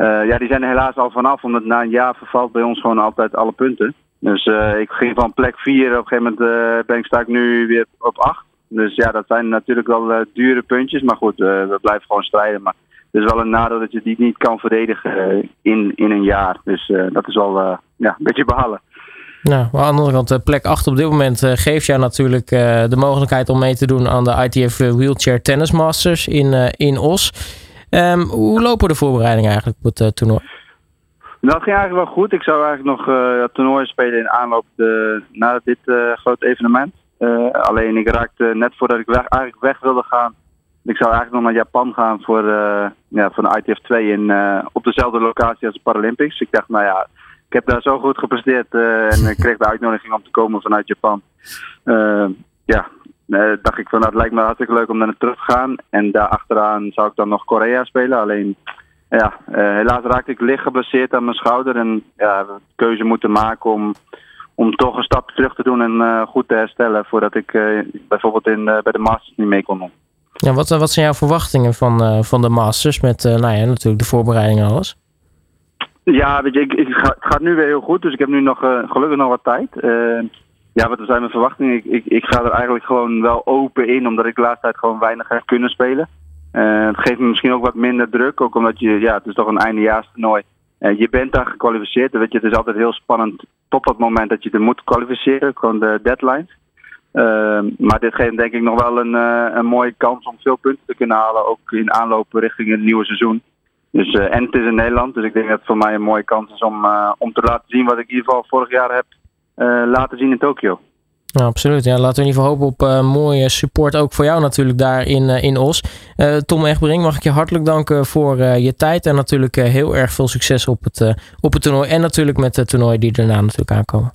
[SPEAKER 6] Uh, ja, die zijn er helaas al vanaf, omdat na een jaar vervalt bij ons gewoon altijd alle punten. Dus uh, ik ging van plek 4, op een gegeven moment uh, ben ik, sta ik nu weer op 8. Dus ja, dat zijn natuurlijk wel dure puntjes, maar goed, we blijven gewoon strijden. Maar het is wel een nadeel dat je die niet kan verdedigen in, in een jaar. Dus dat is wel ja, een beetje behalen.
[SPEAKER 2] Nou, aan de andere kant, plek 8 op dit moment geeft jou natuurlijk de mogelijkheid om mee te doen aan de ITF Wheelchair Tennis Masters in, in Os. Um, hoe lopen de voorbereidingen eigenlijk op het uh, toernooi?
[SPEAKER 6] Nou, dat ging eigenlijk wel goed. Ik zou eigenlijk nog uh, het toernooi spelen in aanloop de, na dit uh, grote evenement. alleen ik raakte net voordat ik eigenlijk weg wilde gaan. Ik zou eigenlijk nog naar Japan gaan voor, ja, voor de ITF 2 in, op dezelfde locatie als de Paralympics. Ik dacht, nou ja, ik heb daar zo goed gepresteerd en ik kreeg de uitnodiging om te komen vanuit Japan. ja, uh, dacht ik van dat lijkt me hartstikke leuk om naar terug te gaan. En daar achteraan zou ik dan nog Korea spelen. Alleen ja, uh, helaas raakte ik licht geblesseerd aan mijn schouder. En ja, we keuze moeten maken om, om toch een stap terug te doen en uh, goed te herstellen. Voordat ik bijvoorbeeld in, bij de Masters niet mee kon doen.
[SPEAKER 2] Ja, wat, wat zijn jouw verwachtingen van, van de Masters met nou ja, natuurlijk de voorbereiding en alles?
[SPEAKER 6] Ja, weet je, ik, ik ga, het gaat nu weer heel goed. Dus ik heb nu nog gelukkig nog wat tijd. Ja, wat zijn mijn verwachtingen? Ik, ik, ik ga er eigenlijk gewoon wel open in, omdat ik de laatste tijd gewoon weinig heb kunnen spelen. Uh, het geeft me misschien ook wat minder druk, ook omdat je, ja, het is toch een eindejaarstoernooi. Uh, je bent daar gekwalificeerd, weet je, het is altijd heel spannend tot dat moment dat je er moet kwalificeren, gewoon de deadlines. Uh, maar dit geeft denk ik nog wel een, een mooie kans om veel punten te kunnen halen, ook in aanloop richting het nieuwe seizoen. Dus, en het is in Nederland, dus ik denk dat het voor mij een mooie kans is om, om te laten zien wat ik in ieder geval vorig jaar heb eh, laten zien in Tokio.
[SPEAKER 2] Ja, absoluut. Ja, laten we in ieder geval hopen op uh, mooie support ook voor jou natuurlijk daar in, uh, in Os. Uh, Tom Egbering, mag ik je hartelijk danken voor je tijd en natuurlijk heel erg veel succes op het, op het toernooi en natuurlijk met het toernooi die daarna natuurlijk aankomen.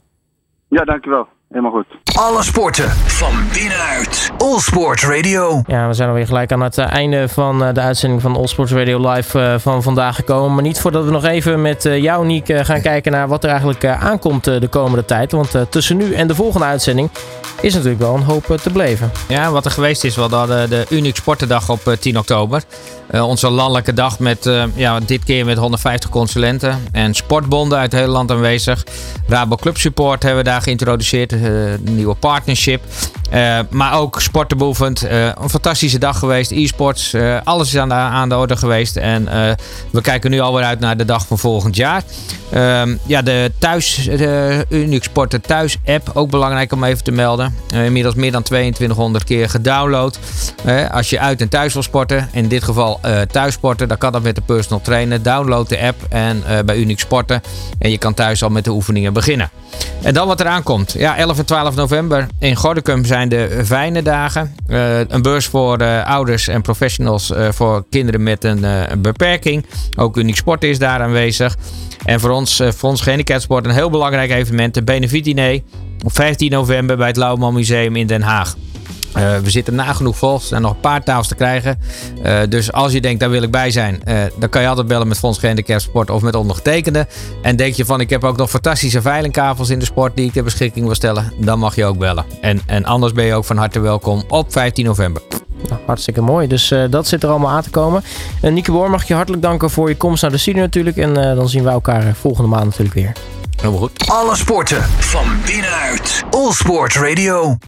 [SPEAKER 6] Ja, dankjewel. Helemaal goed.
[SPEAKER 1] Alle sporten van binnenuit. All Sport Radio.
[SPEAKER 2] Ja, we zijn alweer gelijk aan het einde van de uitzending van All Sports Radio Live van vandaag gekomen. Maar niet voordat we nog even met jou, Niek, gaan kijken naar wat er eigenlijk aankomt de komende tijd. Want tussen nu en de volgende uitzending is natuurlijk wel een hoop te beleven.
[SPEAKER 3] Ja, wat er geweest is, we hadden de Unique Sportendag op 10 oktober. Uh, onze landelijke dag met uh, ja, dit keer met 150 consulenten en sportbonden uit het hele land aanwezig. Rabo Club Support hebben we daar geïntroduceerd, uh, een nieuwe partnership. Maar ook sportenbeoefend. een fantastische dag geweest, e-sports, alles is aan de, aan de orde geweest. En we kijken nu alweer uit naar de dag van volgend jaar. Ehm, ja, de thuis, de Unique Sporten thuis app, ook belangrijk om even te melden. inmiddels meer dan 2200 keer gedownload. als je uit en thuis wil sporten, in dit geval uh, thuis sporten, dan kan dat met de personal trainer. Download de app en uh, bij Unique Sporten. En je kan thuis al met de oefeningen beginnen. En dan wat eraan komt. Ja, 11 en 12 november in Gordicum zijn de fijne dagen. Uh, een beurs voor ouders en professionals voor kinderen met een, beperking. Ook Unique Sport is daar aanwezig. En voor ons, voor ons gehandicapsport een heel belangrijk evenement. De Benefit op 15 november bij het Lauwman Museum in Den Haag. Uh, we zitten nagenoeg vol. Er zijn nog een paar tafels te krijgen. Uh, dus als je denkt, daar wil ik bij zijn. Uh, dan kan je altijd bellen met Fonds Gehandicapten Sport of met ondergetekende. En denk je van, ik heb ook nog fantastische veilingkavels in de sport die ik ter beschikking wil stellen. Dan mag je ook bellen. En, en anders ben je ook van harte welkom op 15 november.
[SPEAKER 2] Nou, hartstikke mooi. Dus dat zit er allemaal aan te komen. Uh, Nieke Boor, mag ik je hartelijk danken voor je komst naar de studio natuurlijk. En dan zien we elkaar volgende maand natuurlijk weer.
[SPEAKER 3] Helemaal goed.
[SPEAKER 1] Alle sporten van binnenuit. All Sport Radio.